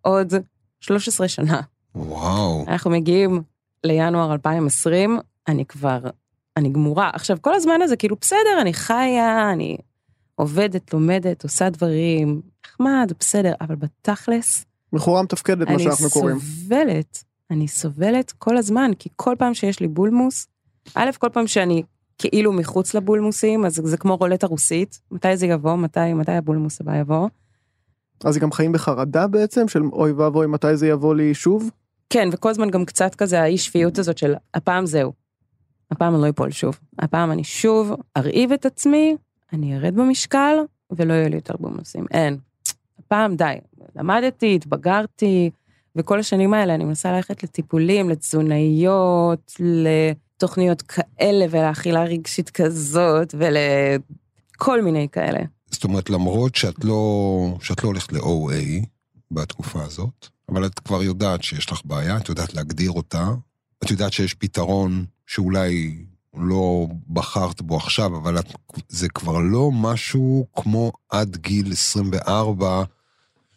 עוד 13 שנה. וואו. אנחנו מגיעים לינואר 2020, אני כבר, אני גמורה. עכשיו, כל הזמן הזה, כאילו, בסדר, אני חיה, אני עובדת, לומדת, עושה דברים, נחמד, בסדר, אבל בתכלס, מכורה מתפקדת, מה אני שאנחנו קוראים. סובלת, אני סובלת כל הזמן, כי כל פעם שיש לי בולמוס, א', כל פעם שאני כאילו מחוץ לבולמוסים, אז זה כמו רולטה רוסית, מתי זה יבוא, מתי, מתי הבולמוס הבא יבוא. אז גם חיים בחרדה בעצם, של אוי ואבוי, מתי זה יבוא לי שוב? כן, וכל הזמן גם קצת כזה האי שפיות הזאת של הפעם זהו. הפעם אני לא אפול שוב. הפעם אני שוב ארעיב את עצמי, אני ארד במשקל, ולא יהיו לי יותר בולמוסים. אין. הפעם די. למדתי, התבגרתי, וכל השנים האלה אני מנסה ללכת לטיפולים, לתזונאיות, לתוכניות כאלה ולאכילה רגשית כזאת, ולכל מיני כאלה. זאת אומרת, למרות שאת לא, שאת לא הולכת ל-OA בתקופה הזאת, אבל את כבר יודעת שיש לך בעיה, את יודעת להגדיר אותה, את יודעת שיש פתרון שאולי לא בחרת בו עכשיו, אבל את, זה כבר לא משהו כמו עד גיל 24,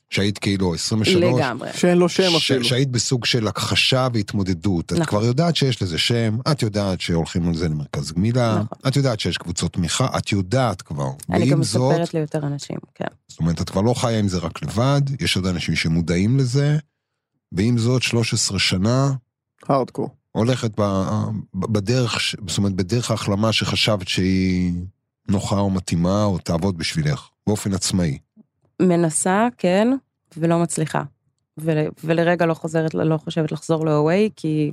שהיית כאילו 23. לגמרי. שאין לו שם ש- אפילו. שהיית בסוג של הכחשה והתמודדות. את נכון. כבר יודעת שיש לזה שם, את יודעת שהולכים על זה למרכז גמילה, נכון. את יודעת שיש קבוצות תמיכה, את יודעת כבר. אני גם זאת, מספרת ליותר אנשים, כן. זאת אומרת, את כבר לא חיה עם זה רק לבד, יש עוד אנשים שמודעים לזה, ועם זאת, 13 שנה, הארדקור. הולכת ב, ב- בדרך, זאת אומרת, בדרך ההחלמה שחשבת שהיא נוחה או מתאימה, או תעבוד בשבילך, באופן עצמאי. מנסה, כן, ולא מצליחה. ול, ולרגע לא חוזרת, לא חושבת לחזור ל-OA, כי,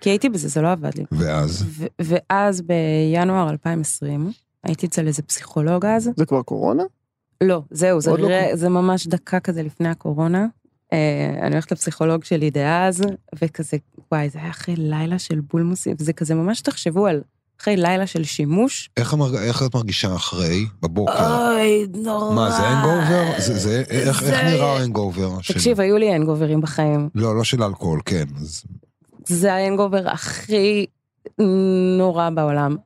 כי הייתי בזה, זה לא עבד לי. ואז, ו, ואז בינואר 2020, הייתי אצל איזה פסיכולוג אז, זה כבר קורונה? לא, זהו, זה, לא ר... קורה. זה ממש דקה כזה לפני הקורונה. אה, אני הולכת לפסיכולוג שלי דאז, וכזה, וואי, זה היה אחרי לילה של בולמוסים, וזה כזה ממש תחשבו על אחרי לילה של שימוש. איך, המרג... איך את מרגישה אחרי, בבוקר? אוי, נורא. מה, זה הנגובר? זה, זה, איך, איך זה- נראה ההנגובר? של- תקשיב, היו לי הנגוברים בחיים. לא, לא של אלכוהול, כן. אז זה ההנגובר הכי נורא בעולם.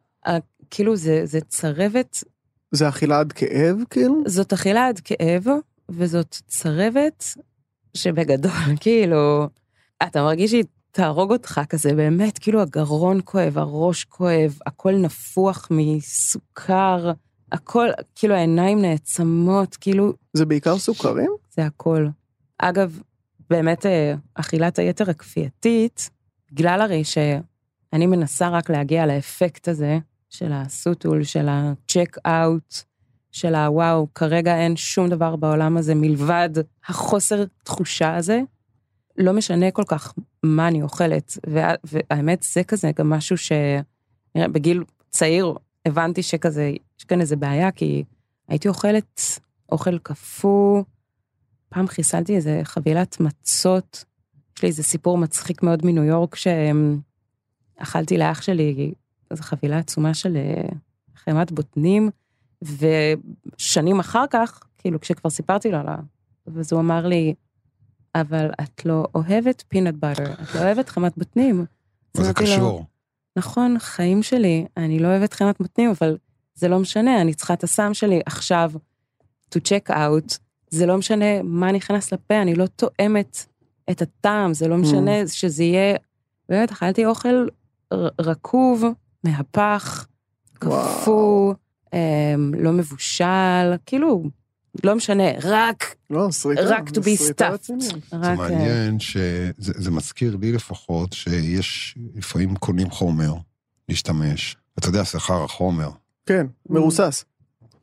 כאילו, זה, זה צרבת, זה אכילה עד כאב, כאילו? זאת אכילה עד כאב, וזאת צרבת שבגדול, כאילו, אתה מרגיש שהיא תהרוג אותך כזה, באמת, כאילו הגרון כואב, הראש כואב, הכל נפוח מסוכר, הכל, כאילו העיניים נעצמות, כאילו, זה בעיקר סוכרים? זה הכל. אגב, באמת, אה, אכילת היתר הכפייתית, בגלל הרי שאני מנסה רק להגיע לאפקט הזה, של הסוטול, של הצ'ק אאוט, של הוואו, כרגע אין שום דבר בעולם הזה מלבד החוסר תחושה הזה. לא משנה כל כך מה אני אוכלת, וה- והאמת זה כזה גם משהו ש... בגיל צעיר הבנתי שכזה, יש כאן איזה בעיה, כי הייתי אוכלת אוכל קפוא, פעם חיסלתי איזה חבילת מצות, יש לי איזה סיפור מצחיק מאוד מניו יורק, שאכלתי לאח שלי איזו חבילה עצומה של אה, חמת בוטנים, ושנים אחר כך, כאילו כשכבר סיפרתי לו על ה... אז הוא אמר לי, אבל את לא אוהבת פינאט באטר, את לא אוהבת חמת בוטנים. מה זה אמרתי לו, קשור? נכון, חיים שלי, אני לא אוהבת חמת בוטנים, אבל זה לא משנה, אני צריכה את הסם שלי עכשיו to check out, זה לא משנה מה נכנס לפה, אני לא תואמת את הטעם, זה לא משנה שזה יהיה... באמת, אכלתי אוכל רקוב, מהפך, קפוא, אמ, לא מבושל, כאילו, לא משנה, רק, לא, סריטה. רק to be stuffed. זה. אה, מעניין שזה זה מזכיר לי לפחות שיש, לפעמים קונים חומר להשתמש. אתה יודע, זה חרא חומר. כן, מרוסס.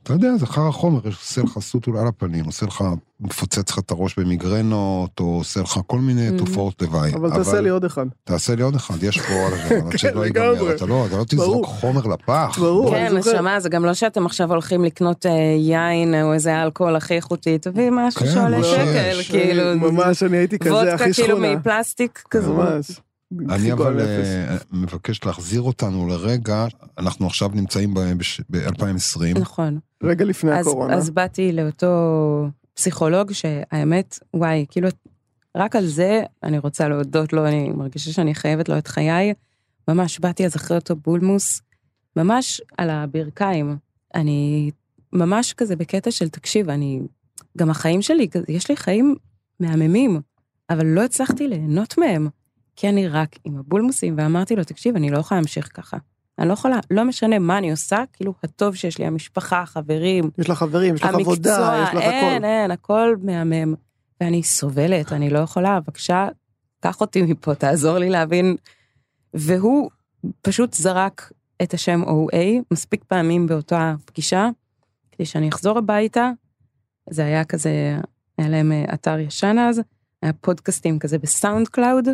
אתה יודע, זה חרא חומר, עושה לך סוטול על הפנים, עושה לך, מפוצץ לך את הראש במיגרנות, או עושה לך כל מיני Mhm. תופעות לוואי. אבל תעשה לי עוד אחד. תעשה לי עוד אחד, יש פה עוד אחד, עד כן, שלא לגמרי. ייגמר. אתה לא, אתה לא תזרוק. חומר לפח. ברור. כן, אני זוכר. נשמה, זה גם לא שאתם עכשיו הולכים לקנות אה, יין או איזה אלכוהול הכי איכותי, תביא משהו כן, שעולה מה שקל. כאילו, ממש, אני הייתי כזה וודקה הכי כאילו שכונה. מפלסטיק כזה. ממש. אני אבל. אה, מבקש להחזיר אותנו לרגע, אנחנו עכשיו נמצאים ב-2020. נכון. רגע לפני אז, הקורונה. אז באתי לאותו פסיכולוג שהאמת, וואי, כאילו, רק על זה אני רוצה להודות לו, אני מרגישה שאני חייבת לו את חיי. ממש באתי אז אחרי אותו בולמוס, ממש על הברכיים. אני ממש כזה בקטע של, תקשיב, אני, גם החיים שלי, יש לי חיים מהממים, אבל לא הצלחתי ליהנות מהם, כי אני רק עם הבולמוסים, ואמרתי לו, תקשיב, אני לא יכולה להמשיך ככה. אני לא יכולה, לא משנה מה אני עושה, כאילו, הטוב שיש לי, המשפחה, החברים, יש לך חברים, יש לך המקצוע, עבודה, יש לך אין, הכל. אין, הכל מהמם. ואני סובלת, אני לא יכולה, בבקשה, קח אותי מפה, תעזור לי להבין. והוא פשוט זרק את השם OA מספיק פעמים באותה פגישה, כדי שאני אחזור הביתה. זה היה כזה, היה להם אה, אתר ישן אז, היה פודקאסטים כזה ב SoundCloud,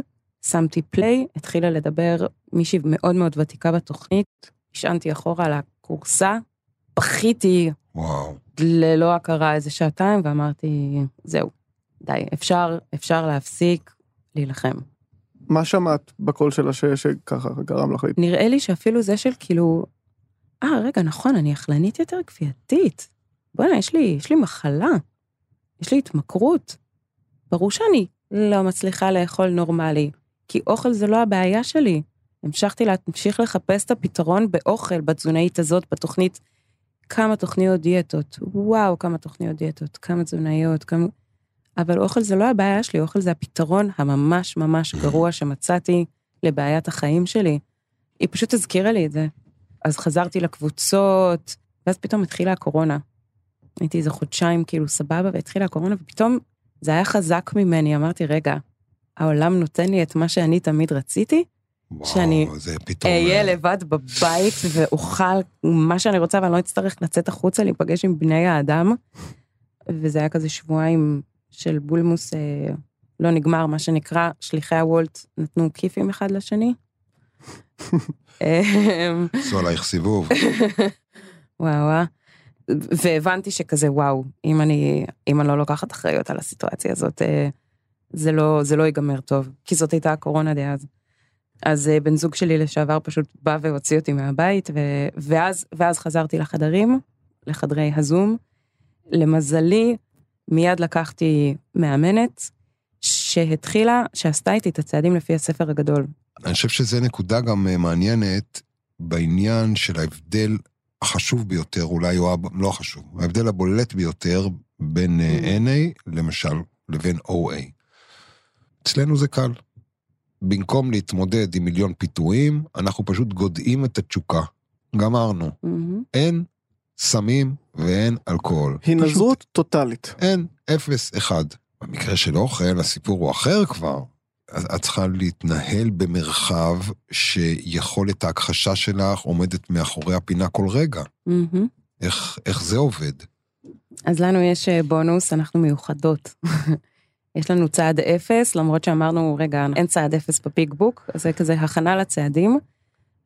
שמתי play, התחילה לדבר מישהי מאוד מאוד ותיקה בתוכנית, נשענתי אחורה על הכורסה, בכיתי וואו. ללא הכרה איזה שעתיים, ואמרתי, זהו, די, אפשר, אפשר להפסיק להילחם. מה שמעת בקול שלה ש- שככה גרם לך? נראה לי שאפילו זה של כאילו, אה, רגע, נכון, אני אכלנית יותר כפייתית. בוא'נה, יש לי, יש לי מחלה, יש לי התמכרות. ברור שאני לא מצליחה לאכול נורמלי. כי אוכל זה לא הבעיה שלי. המשכתי להמשיך לחפש את הפתרון באוכל, בתזונאית הזאת, בתוכנית. כמה תוכניות דיאטות, וואו, כמה תוכניות דיאטות, כמה תזונאיות, כמה... אבל אוכל זה לא הבעיה שלי, אוכל זה הפתרון הממש ממש גרוע שמצאתי לבעיית החיים שלי. היא פשוט הזכירה לי את זה. אז חזרתי לקבוצות, ואז פתאום התחילה הקורונה. הייתי איזה חודשיים כאילו סבבה, והתחילה הקורונה, ופתאום זה היה חזק ממני, אמרתי, רגע, העולם נותן לי את מה שאני תמיד רציתי? וואו, שאני. אהיה אה, לבד בבית ואוכל מה שאני רוצה, ואני לא אצטרך לצאת החוצה להיפגש עם בני האדם. וזה היה כזה שבועיים של בולמוס אה, לא נגמר, מה שנקרא, שליחי הוולט נתנו כיפים אחד לשני. אה, עשו עלייך סיבוב. וואו וואו. והבנתי שכזה וואו, אם אני, אם אני לא לוקחת אחריות על הסיטואציה הזאת, אה, זה לא, זה לא ייגמר טוב, כי זאת הייתה הקורונה דאז. אז אה, בן זוג שלי לשעבר פשוט בא והוציא אותי מהבית, ו, ואז, ואז חזרתי לחדרים, לחדרי הזום. למזלי, מיד לקחתי מאמנת שהתחילה, שעשתה איתי את הצעדים לפי הספר הגדול. אני חושב שזו נקודה גם אה, מעניינת בעניין של ההבדל החשוב ביותר, אולי, או לא החשוב, ההבדל הבולט ביותר בין אה, NA, למשל, לבין OA. אצלנו זה קל. במקום להתמודד עם מיליון פיתויים, אנחנו פשוט גודעים את התשוקה. גמרנו. מהמם. אין סמים ואין אלכוהול. הנזרות טוטאלית. אין, אפס, אחד. במקרה של אוכל, הסיפור הוא אחר כבר. אז את צריכה להתנהל במרחב שיכולת ההכחשה שלך עומדת מאחורי הפינה כל רגע. מהמם. איך, איך זה עובד? אז לנו יש אה, בונוס, אנחנו מיוחדות. יש לנו צעד אפס, למרות שאמרנו, רגע, אין צעד אפס בפיק בוק, אז זה כזה הכנה לצעדים.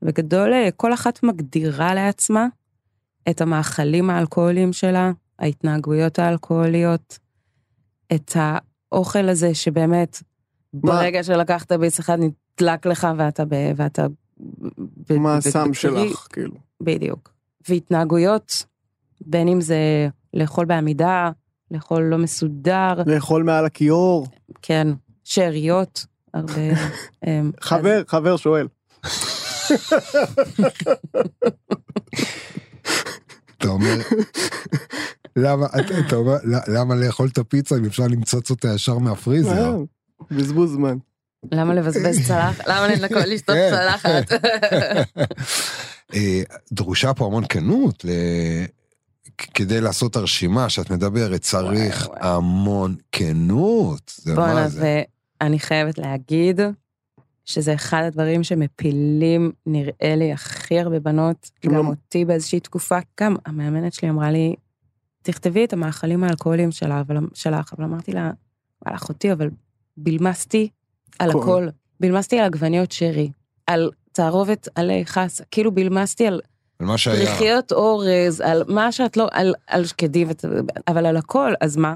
בגדול, אה, כל אחת מגדירה לעצמה את המאכלים האלכוהוליים שלה, ההתנהגויות האלכוהוליות, את האוכל הזה שבאמת, ברגע שלקחת ביס אחד נדלק לך ואתה ב... ואתה... ב- מה הסם שלך, כאילו. בדיוק. והתנהגויות, בין אם זה לאכול בעמידה, לאכול לא מסודר, לאכול מעל הכיור. כן, שאריות, הרבה... אמ, חבר, חבר שואל. אתה אומר, למה, אתה, אומר, "ל- למה לאכול את הפיצה אם אפשר למצוץ אותה ישר מהפריזר? אה, בזבוז זמן. למה לבזבז צלחת? למה לנקות לשתות כן. צלחת? אה, דרושה פה המון כנות כדי לעשות את הרשימה שאת מדברת, צריך וואי. המון כנות. זה בואנה, מה זה? ואני חייבת להגיד שזה אחד הדברים שמפילים, נראה לי, הכי הרבה בנות, גם גם לא- אותי באיזושהי תקופה, גם המאמנת שלי אמרה לי, תכתבי את המאכלים האלכוהוליים שלה, אבל, שלך, אבל אמרתי לה, וואלה, אחותי, אבל בלמסתי על הכל. הכל. בלמסתי על עגבניות שרי, על תערובת עלי חסה, כאילו בלמסתי על על מה שהיה. פריחיות אורז, על מה שאת לא, על, על שקדים, אבל על הכל, אז מה?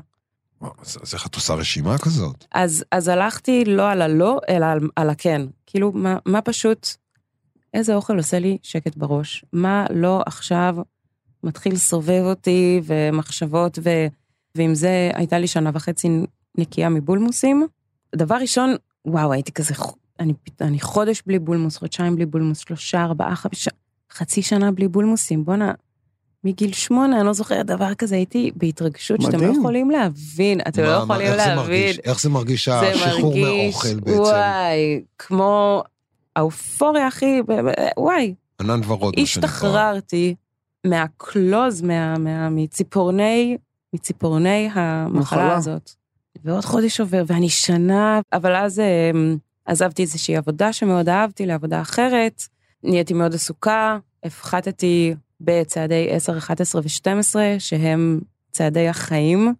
אז איך את עושה רשימה כזאת? אז, אז הלכתי לא על הלא, אלא על, על הכן. כאילו, מה, מה פשוט, איזה אוכל עושה לי שקט בראש? מה לא עכשיו מתחיל לסובב אותי ומחשבות, ו, ועם זה הייתה לי שנה וחצי נקייה מבולמוסים. דבר ראשון, וואו, הייתי כזה, אני, אני חודש בלי בולמוס, חודשיים בלי בולמוס, שלושה, ארבעה, חמישה, חצי שנה בלי בולמוסים. בואנה, מגיל שמונה, אני לא זוכרת דבר כזה, הייתי בהתרגשות שאתם לא מדהים. יכולים להבין, אתם לא מה- מה- יכולים איך זה להבין. מרגיש? איך זה מרגיש זה השחרור מרגיש, מהאוכל בעצם? וואי, כמו האופוריה הכי, וואי, ענן ורוד, מה שנקרא. השתחררתי מהקלוז, מה, מה, מציפורני, מציפורני המחלה מחלה. הזאת. ועוד חודש עובר, ואני שנה, אבל אז אמ, עזבתי איזושהי עבודה שמאוד אהבתי לעבודה אחרת, נהייתי מאוד עסוקה, הפחתתי בצעדי 10, 11 ו-12, שהם צעדי החיים.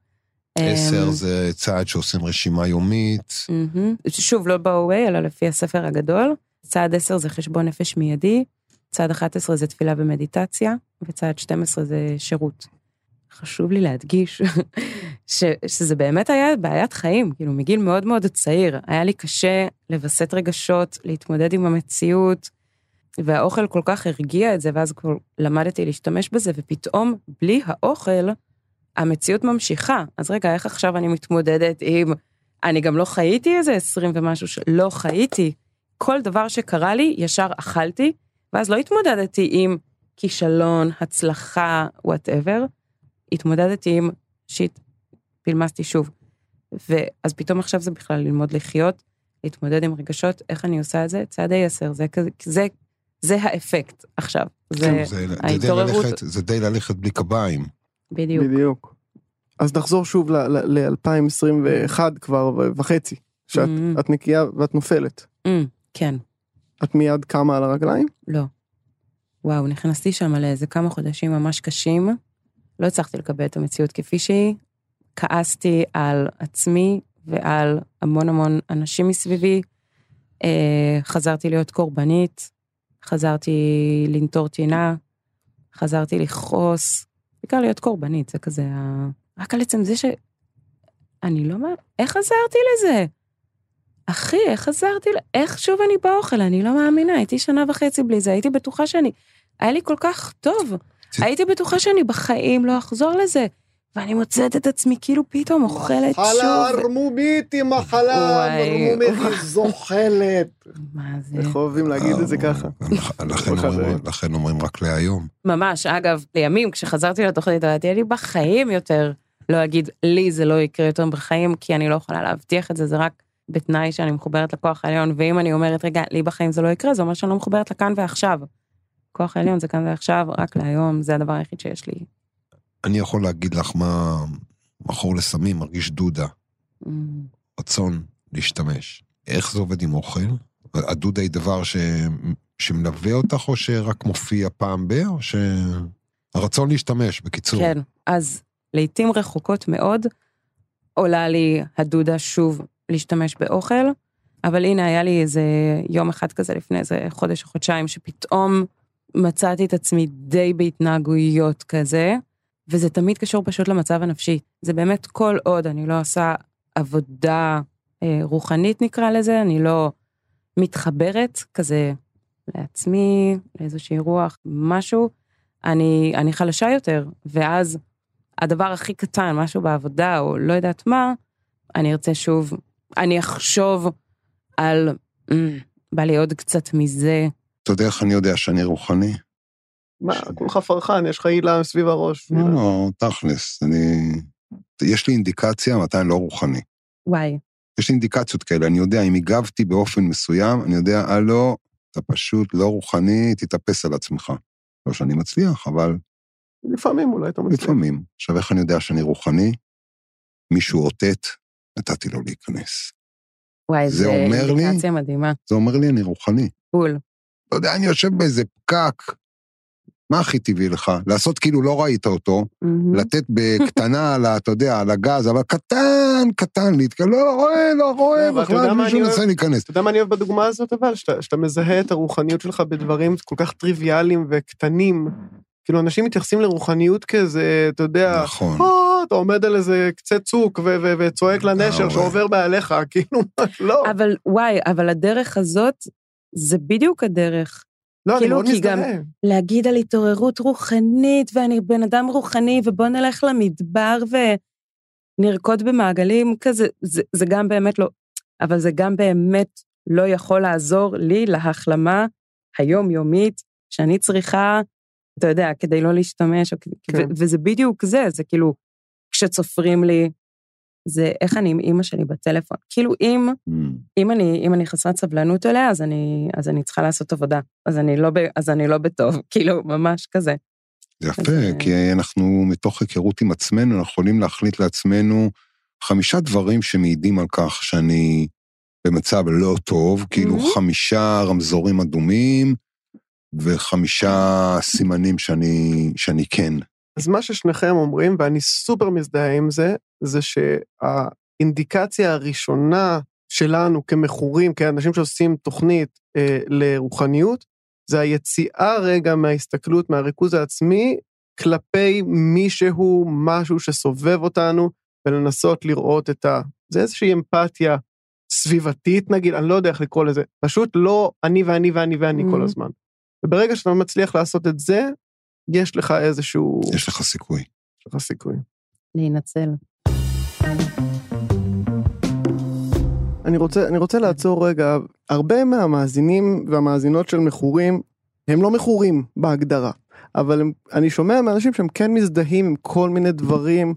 עשר אמ, זה צעד שעושים רשימה יומית. מהמם. שוב, לא ב-OA, אלא לפי הספר הגדול. צעד 10 זה חשבון נפש מיידי, צעד 11 זה תפילה ומדיטציה, וצעד 12 זה שירות. חשוב לי להדגיש ש, שזה באמת היה בעיית חיים, כאילו מגיל מאוד מאוד צעיר. היה לי קשה לווסת רגשות, להתמודד עם המציאות, והאוכל כל כך הרגיע את זה, ואז כבר למדתי להשתמש בזה, ופתאום, בלי האוכל, המציאות ממשיכה. אז רגע, איך עכשיו אני מתמודדת עם אני גם לא חייתי איזה 20 ומשהו שלא חייתי. כל דבר שקרה לי, ישר אכלתי, ואז לא התמודדתי עם כישלון, הצלחה, whatever, התמודדתי עם shit, בילמסתי שוב. ואז פתאום עכשיו זה בכלל ללמוד לחיות, להתמודד עם רגשות, איך אני עושה את זה? צעדי עשר, זה זה, זה האפקט עכשיו. זה כן, זה, זה, די ההתעוררות, ללכת, זה די ללכת בלי קביים. בדיוק. בדיוק. אז נחזור שוב ל-2021 כבר ו- וחצי, שאת Mhm. את נקייה ואת נופלת. Mm, כן, את מיד קמה על הרגליים? לא. וואו, נכנסתי שם לאיזה כמה חודשים ממש קשים, לא הצלחתי לקבל את המציאות כפי שהיא, כעסתי על עצמי ועל המון המון אנשים מסביבי, אה, חזרתי להיות קורבנית, חזרתי לנטור טינה, חזרתי לכעוס, בעיקר להיות קורבנית, זה כזה, ה- רק על עצם זה ש... אני לא מה... איך עזרתי לזה? אחי, איך עזרתי? ל- איך שוב אני באוכל? אני לא מאמינה, הייתי שנה וחצי בלי זה, הייתי בטוחה שאני... היה לי כל כך טוב. הייתי בטוחה שאני בחיים לא אחזור לזה. ואני מוצאת את עצמי כאילו פתאום אוכלת מחלה שוב. ערמומית היא מחלה. ערמומית היא זוחלת. מה זה? איך אוהבים להגיד את זה ככה. אחד אומרים- רואה. לכן אומרים רק להיום. ממש, אגב, לימים, כשחזרתי לתוכנית, אמרתי, אני בחיים יותר לא אגיד, לי זה לא יקרה יותר בחיים, כי אני לא יכולה להבטיח את זה, זה רק בתנאי שאני מחוברת לכוח העליון, ואם אני אומרת, רגע, לי בחיים זה לא יקרה, זה אומר שאני לא מחוברת לכאן ועכשיו. כוח העליון זה כאן ועכשיו, רק להיום, זה הדבר היחיד שיש לי. אני יכול להגיד לך מה מכור לסמים מרגיש דודה, Mm. רצון להשתמש. איך זה עובד עם אוכל? הדודה היא דבר ש... שמלווה אותך, או שרק מופיע פעם ב... או שהרצון להשתמש, בקיצור. כן, אז לעתים רחוקות מאוד עולה לי הדודה שוב להשתמש באוכל, אבל הנה היה לי איזה יום אחד כזה לפני איזה חודש או חודשיים, שפתאום מצאתי את עצמי די בהתנהגויות כזה, וזה תמיד קשור פשוט למצב הנפשי. זה באמת כל עוד אני לא עושה עבודה אה, רוחנית נקרא לזה, אני לא מתחברת כזה לעצמי, לאיזושהי רוח, משהו, אני, אני חלשה יותר, ואז הדבר הכי קטן, משהו בעבודה, או לא יודעת מה, אני ארצה שוב, אני אחשוב על, "מ, בא לי עוד קצת מזה. אתה יודע איך אני יודע שאני רוחני? מה, כולך פרחן, יש לך הילה סביב הראש. לא, לא, תכלס, אני... יש לי אינדיקציה מתי אני לא רוחני. וואי, יש לי אינדיקציות כאלה, אני יודע, אם הגבתי באופן מסוים, אני יודע, הלו, אתה פשוט לא רוחני, תתאפס על עצמך. לא שאני מצליח, אבל לפעמים אולי אתה מצליח. לפעמים. עכשיו, איך אני יודע שאני רוחני? מישהו אותת, נתתי לו להיכנס. וואי, זה זה אומר לי- אינדיקציה מדהימה. זה אומר לי, אני רוחני. בול. לא יודע, אני יושב באיזה פקק, מה הכי טבעי לך? לעשות כאילו לא ראית אותו, מהמם. לתת בקטנה על ה... אתה יודע, על הגז, אבל קטן, קטן, להתקל... לא, לא רואה, לא רואה, אתה יודע בכלל מישהו אני מנסה? להיכנס. אתה יודע מה אני אוהב בדוגמה הזאת אבל? שאתה, שאתה מזהה את הרוחניות שלך בדברים כל כך טריוויאליים וקטנים. כאילו אנשים מתייחסים לרוחניות כאיזה, אתה יודע, נכון. "אה, אתה עומד על איזה קצה צוק ו- ו- וצועק לנשר שעובר מעליך, כאילו, לא, אבל וואי, אבל הדרך הזאת, זה בדיוק הדרך. לא, אני כאילו, מאוד כי גם- מזדהה. להגיד על התעוררות רוחנית, ואני בן אדם רוחני, ובוא נלך למדבר ונרקוד במעגלים כזה, זה, זה גם באמת לא, אבל זה גם באמת לא יכול לעזור לי להחלמה היומיומית שאני צריכה, אתה יודע, כדי לא להשתמש, כן. ו- וזה בדיוק זה, זה כאילו, כשצופרים לי, זה איך אני עם אימא שלי בטלפון. כאילו, אם Mm. אם אני, אם אני חסרת סבלנות אליה, אז אני, אז אני צריכה לעשות עבודה. אז אני לא, ב, אז אני לא בטוב, כאילו, ממש כזה. זה יפה, אז, כי אנחנו, מתוך היכרות עם עצמנו, אנחנו יכולים להחליט לעצמנו חמישה דברים שמעידים על כך שאני במצב לא טוב, כאילו מהמם. חמישה רמזורים אדומים וחמישה סימנים שאני, שאני כן. אז מה ששניכם אומרים, ואני סופר מזדהה עם זה, זה שהאינדיקציה הראשונה שלנו כמכורים, כאנשים שעושים תוכנית אה, לרוחניות, זה היציאה רגע מההסתכלות, מהריכוז העצמי, כלפי מישהו, משהו שסובב אותנו, ולנסות לראות את ה... זה איזושהי אמפתיה סביבתית, נגיד, אני לא יודע איך לקרוא לזה, פשוט לא אני ואני ואני ואני כל Mhm. הזמן. וברגע שאתה מצליח לעשות את זה, יש לך איזשהו... יש לך סיכוי. יש לך סיכוי. להינצל. אני רוצה, אני רוצה לעצור רגע. הרבה מהמאזינים והמאזינות של מכורים, הם לא מכורים בהגדרה, אבל הם, אני שומע מאנשים שהם כן מזדהים עם כל מיני דברים,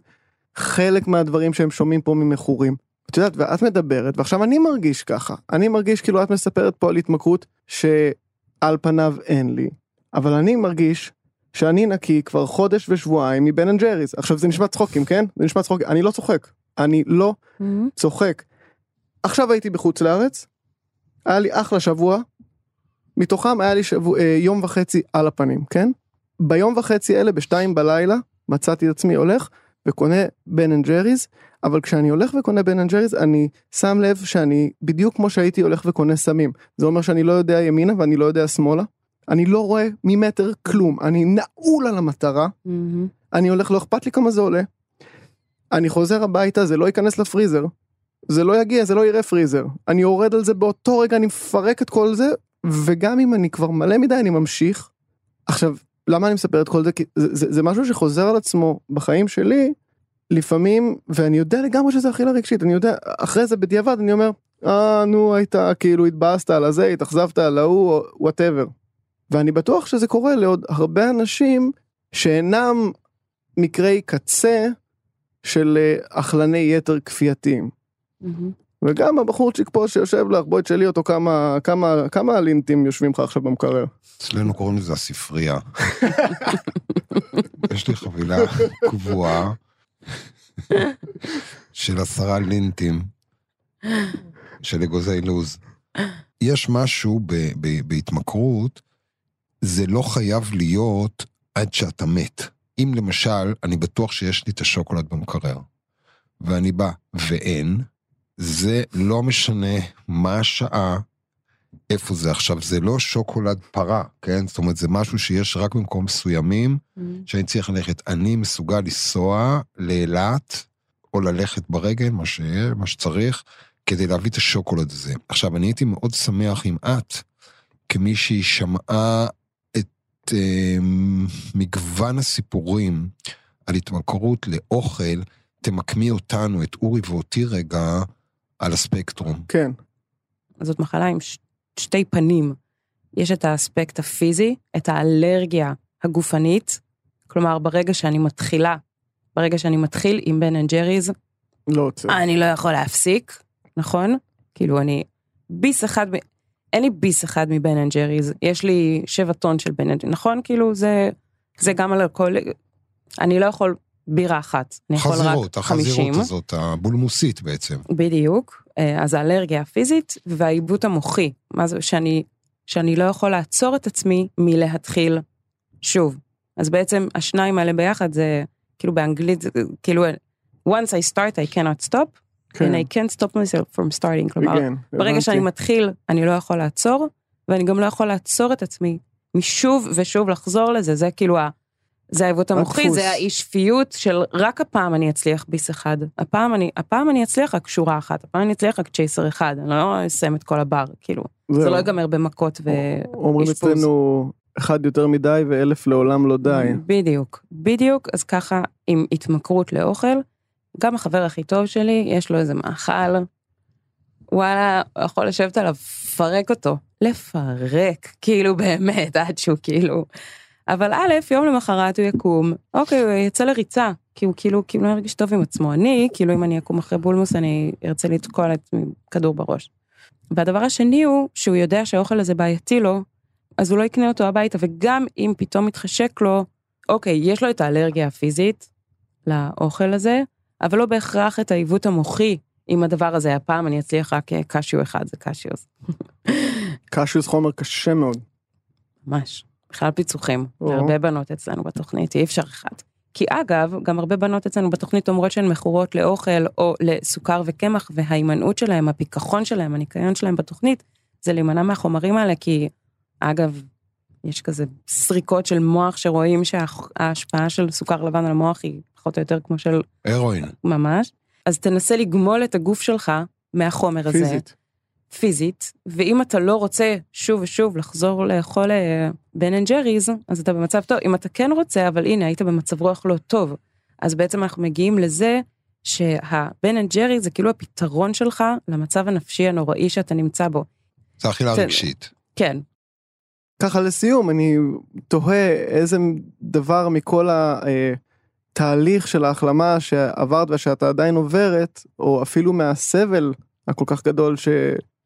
חלק מהדברים שהם שומעים פה ממכורים. את יודעת, ואת מדברת, ועכשיו אני מרגיש ככה. אני מרגיש כאילו את מספרת פה על התמכרות שעל פניו אין לי, אבל אני מרגיש שאני נקי כבר חודש ושבועיים מ Ben and Jerry's. עכשיו זה נשמע צחוקים, כן? זה נשמע צחוקים. אני לא צוחק. אני לא צוחק. עכשיו הייתי בחוץ לארץ, היה לי אחלה שבוע, מתוכם היה לי שבוע, אה, יום וחצי על הפנים, כן? ביום וחצי אלה, בשתיים בלילה, מצאתי את עצמי הולך וקונה Ben and Jerry's, אבל כשאני הולך וקונה Ben and Jerry's, אני שם לב שאני בדיוק כמו שהייתי הולך וקונה סמים. זה אומר שאני לא יודע ימינה ואני לא יודע שמאלה. אני לא רואה ממטר כלום, אני נעול על המטרה, מהמם. אני הולך, לא אכפת לי כמה זה עולה. אני חוזר הביתה, זה לא ייכנס לפריזר. זה לא יגיע, זה לא יראה פריזר. אני יורד על זה באותו רגע, אני מפרק את כל זה, וגם אם אני כבר מלא מדי, אני ממשיך. עכשיו, למה אני מספר את כל זה? כי זה, זה, זה משהו שחוזר על עצמו בחיים שלי, לפעמים, ואני יודע לגמרי שזה אכילה רגשית, אני יודע, אחרי זה בדיעבד אני אומר, אה, נו, היית, כאילו, התבאסת על הזה, התאכזבת על ההוא, whatever. ואני בטוח שזה קורה לעוד הרבה אנשים שאינם מקרי קצה של אה, אכלני יתר כפייתיים. מהמם. וגם הבחורצ'יק פה שיושב לך, בואי תשאלי אותו כמה, כמה, כמה לינטים יושבים לך עכשיו במקרר. אצלנו קוראים לזה הספרייה. יש לי חבילה קבועה של עשרה לינטים של אגוזי לוז. יש משהו ב- ב- בהתמכרות, זה לא חייב להיות עד שאתה מת. אם למשל, אני בטוח שיש לי את השוקולד במקרר, ואני בא ואין, זה לא משנה מה השעה, איפה זה עכשיו, זה לא שוקולד פרה, כן? זאת אומרת, זה משהו שיש רק במקום מסוימים, מהמם. שאני צריך ללכת. אני מסוגל לנסוע לאילת, או ללכת ברגל, מה, ש... מה שצריך, כדי להביא את השוקולד הזה. עכשיו, אני הייתי מאוד שמח אם את, כמישהי שמעה את אה, מגוון הסיפורים על התמכרות לאוכל, תמקמי אותנו, את אורי ואותי רגע, על הספקטרום. כן, זאת מחלה עם ש- שתי פנים. יש את האספקט הפיזי, את האלרגיה הגופנית, כלומר, ברגע שאני מתחילה, ברגע שאני מתחיל עם Ben and Jerry's, לא עוצר. אני לא יכול להפסיק, נכון? כאילו, אני ביס אחד, אין לי ביס אחד מ Ben and Jerry's, יש לי שבע טון של Ben and, נכון? כאילו, זה, זה גם על הכל, אני לא יכול בירה אחת, אני יכול חזירות, רק חמישים. החזירות הזאת, הבולמוסית בעצם. בדיוק, אה, אז האלרגיה הפיזית והעיבוד המוחי, מה זה שאני, שאני לא יכול לעצור את עצמי מלהתחיל שוב. אז בעצם השניים האלה ביחד זה, כאילו באנגלית, כאילו, once I start I cannot stop, כן. and I can't stop myself from starting, כלומר, כן, ברגע הבנתי. שאני מתחיל, אני לא יכול לעצור, ואני גם לא יכול לעצור את עצמי משוב ושוב לחזור לזה, זה כאילו ה... זה העיוות המוחי. זה האי שפיות של רק הפעם אני אצליח ביס אחד. הפעם אני, הפעם אני אצליח רק שורה אחת, הפעם אני אצליח רק צ'ייסר אחד, אני לא אסיים את כל הבר, כאילו. זה זהו. לא ייגמר במכות אומרים ואשפוז. אצלנו, אחד יותר מדי ואלף לעולם לא די. בדיוק, בדיוק, אז ככה עם התמכרות לאוכל, גם החבר הכי טוב שלי, יש לו איזה מאכל, וואלה, הוא יכול לשבת עליו, לפרק אותו, לפרק, כאילו באמת, עד שהוא כאילו... אבל א', יום למחרת הוא יקום, אוקיי, הוא יצא לריצה, כי הוא כאילו, כאילו לא ירגיש טוב עם עצמו. אני, כאילו אם אני אקום אחרי בולמוס, אני ארצה לתקוע לעצמי כדור בראש. והדבר השני הוא, שהוא יודע שהאוכל הזה בעייתי לו, אז הוא לא יקנה אותו הביתה, וגם אם פתאום מתחשק לו, אוקיי, יש לו את האלרגיה הפיזית לאוכל הזה, אבל לא בהכרח את העיוות המוחי עם הדבר הזה. הפעם אני אצליח רק אה, קשיו אחד, זה קשיוס. קשיוס חומר קשה מאוד. ממש. בכלל פיצוחים. או. הרבה בנות אצלנו בתוכנית, אי אפשר אחד. כי אגב, גם הרבה בנות אצלנו בתוכנית אומרות שהן מכורות לאוכל או לסוכר וקמח, וההימנעות שלהם, הפיכחון שלהם, הניקיון שלהם בתוכנית, זה להימנע מהחומרים האלה, כי אגב, יש כזה סריקות של מוח שרואים שההשפעה של סוכר לבן על המוח היא פחות או יותר כמו של הרואין. ממש. אז תנסה לגמול את הגוף שלך מהחומר הזה. פיזית. פיזית, ואם אתה לא רוצה שוב ושוב לחזור לאכול Ben and Jerry's, אז אתה במצב טוב. אם אתה כן רוצה, אבל הנה, היית במצב רוח לא טוב, אז בעצם אנחנו מגיעים לזה שה Ben and Jerry's זה כאילו הפתרון שלך למצב הנפשי הנוראי שאתה נמצא בו. זה אכילה רגשית. כן, ככה לסיום, אני תוהה איזה דבר מכל התהליך של ההחלמה שעברת ושאתה עדיין עוברת, או אפילו מהסבל הכל כך גדול ש...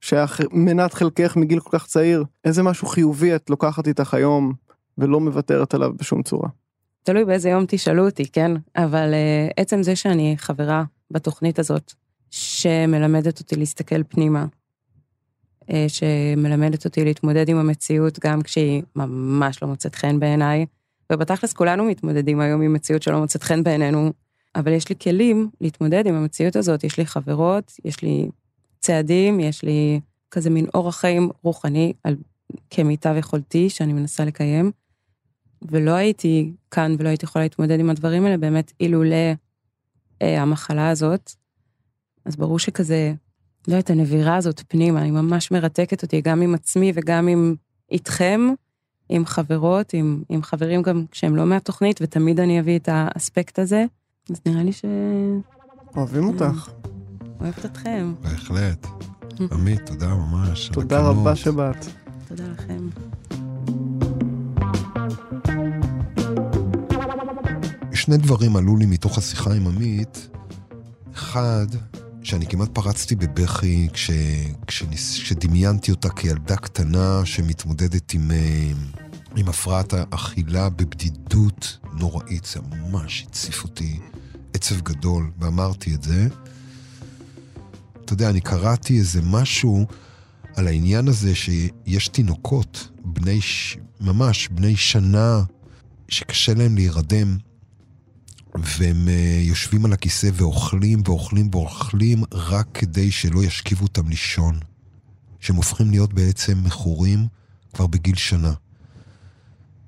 שהיה ח- מנת חלקך מגיל כל כך צעיר, איזה משהו חיובי את לוקחת איתך היום ולא מוותרת עליו בשום צורה. תלוי באיזה יום תשאלו אותי, כן? אבל uh, עצם זה שאני חברה בתוכנית הזאת, שמלמדת אותי להסתכל פנימה, שמלמדת אותי להתמודד עם המציאות גם כשהיא ממש לא מוצאת חן בעיניי, ובתכלס כולנו מתמודדים היום עם מציאות שלא מוצאת חן בעינינו, אבל יש לי כלים להתמודד עם המציאות הזאת, יש לי חברות, יש לי צעדים, יש לי כזה מין אורח חיים רוחני על, כמיטב יכולתי שאני מנסה לקיים. ולא הייתי כאן ולא הייתי יכולה להתמודד עם הדברים האלה באמת אילולא אה, המחלה הזאת. אז ברור שכזה, לא יודעת, הנבירה הזאת פנימה, היא ממש מרתקת אותי, גם עם עצמי וגם עם איתכם, עם חברות, עם, עם חברים גם כשהם לא מהתוכנית, ותמיד אני אביא את האספקט הזה. אז נראה לי אוהבים אותך. שאוהבת אתכם. בהחלט. עמית, תודה ממש. תודה. רבה שבאת. תודה לכם. שני דברים עלו לי מתוך השיחה עם עמית. אחד, שאני כמעט פרצתי בבכי כש, כשניס, כשדמיינתי אותה כילדה קטנה שמתמודדת עם, אה, עם הפרעת האכילה בבדידות נוראית. זה ממש הציף אותי עצב גדול, ואמרתי את זה. אתה יודע, אני קראתי איזה משהו על העניין הזה שיש תינוקות, בני, ממש בני שנה, שקשה להם להירדם, והם אה, יושבים על הכיסא ואוכלים ואוכלים ואוכלים רק כדי שלא ישכיבו אותם לישון. שהם הופכים להיות בעצם מכורים כבר בגיל שנה.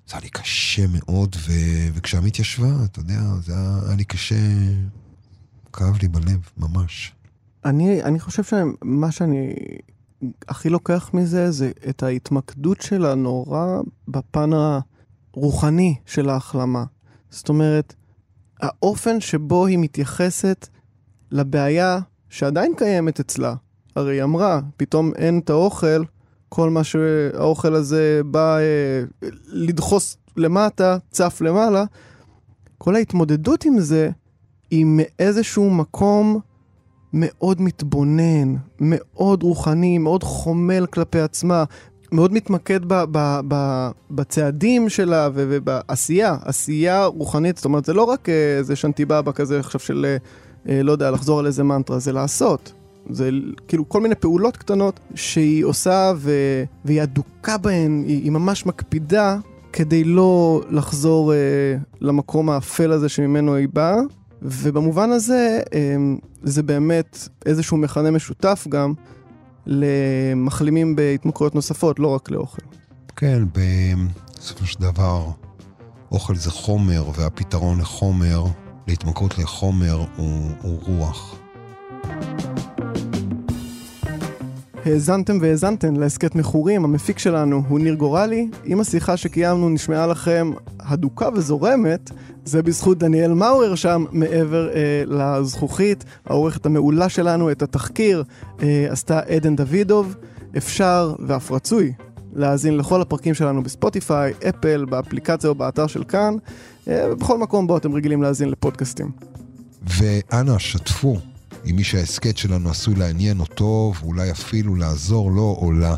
זה היה לי קשה מאוד, ו... וכשעמית ישבה, אתה יודע, זה היה, היה לי קשה, כאב לי בלב, ממש. אני, אני חושב שמה שאני הכי לוקח מזה זה את ההתמקדות שלה נורא בפן הרוחני של ההחלמה. זאת אומרת, האופן שבו היא מתייחסת לבעיה שעדיין קיימת אצלה. הרי היא אמרה, פתאום אין את האוכל, כל מה שהאוכל הזה בא אה, לדחוס למטה, צף למעלה. כל ההתמודדות עם זה היא מאיזשהו מקום מאוד מתבונן, מאוד רוחני, מאוד חומל כלפי עצמה, מאוד מתמקד ב, ב, ב, בצעדים שלה ובעשייה, עשייה רוחנית, זאת אומרת, זה לא רק אה, איזה שנטיבאבא כזה עכשיו של, אה, אה, לא יודע, לחזור על איזה מנטרה, זה לעשות. זה כאילו כל מיני פעולות קטנות שהיא עושה ו- והיא אדוקה בהן, היא, היא ממש מקפידה כדי לא לחזור אה, למקום האפל הזה שממנו היא באה. ובמובן הזה, אמ, זה באמת איזשהו מכנה משותף גם למחלימים בהתמכרויות נוספות, לא רק לאוכל. כן, בסופו של דבר, אוכל זה חומר, והפתרון לחומר, להתמכרות לחומר, הוא, הוא רוח. האזנתם והאזנתן להסכת מכורים, המפיק שלנו הוא ניר גורלי. אם השיחה שקיימנו נשמעה לכם הדוקה וזורמת, זה בזכות דניאל מאורר שם מעבר אה, לזכוכית. העורכת המעולה שלנו, את התחקיר, אה, עשתה עדן דוידוב. אפשר ואף רצוי להאזין לכל הפרקים שלנו בספוטיפיי, אפל, באפליקציה או באתר של כאן, אה, ובכל מקום בו אתם רגילים להאזין לפודקאסטים. ואנא, שתפו עם מי שההסכת שלנו עשוי לעניין אותו, ואולי אפילו לעזור לו או לה.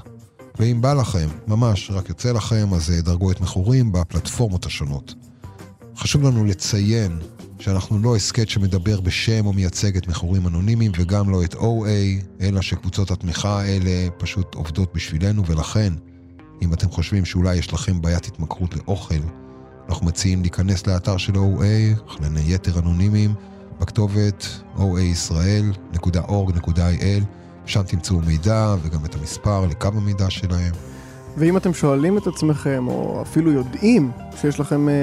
ואם בא לכם, ממש, רק יוצא לכם, אז אה, דרגו את מכורים בפלטפורמות השונות. חשוב לנו לציין שאנחנו לא הסכת שמדבר בשם או מייצג את מכורים אנונימיים, וגם לא את OA, אלא שקבוצות התמיכה האלה פשוט עובדות בשבילנו, ולכן, אם אתם חושבים שאולי יש לכם בעיית התמכרות לאוכל, אנחנו מציעים להיכנס לאתר של OA, אך לעיני יתר אנונימיים, בכתובת oaisrael.org.il, שם תמצאו מידע וגם את המספר לקו המידע שלהם. ואם אתם שואלים את עצמכם, או אפילו יודעים שיש לכם אה,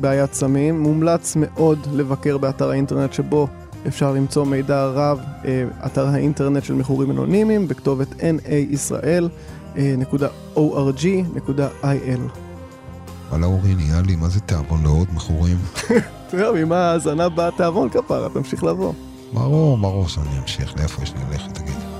בעיית סמים, מומלץ מאוד לבקר באתר האינטרנט שבו אפשר למצוא מידע רב, אה, אתר האינטרנט של מכורים אנונימיים, בכתובת naisrael.org.il. וואלה אורי, נהיה לי, מה זה תיאבון לעוד מכורים? טוב, עם ההאזנה באה תיאבון כפרה, תמשיך לבוא. ברור, ברור שאני אמשיך. לאיפה יש לי ללכת, תגיד.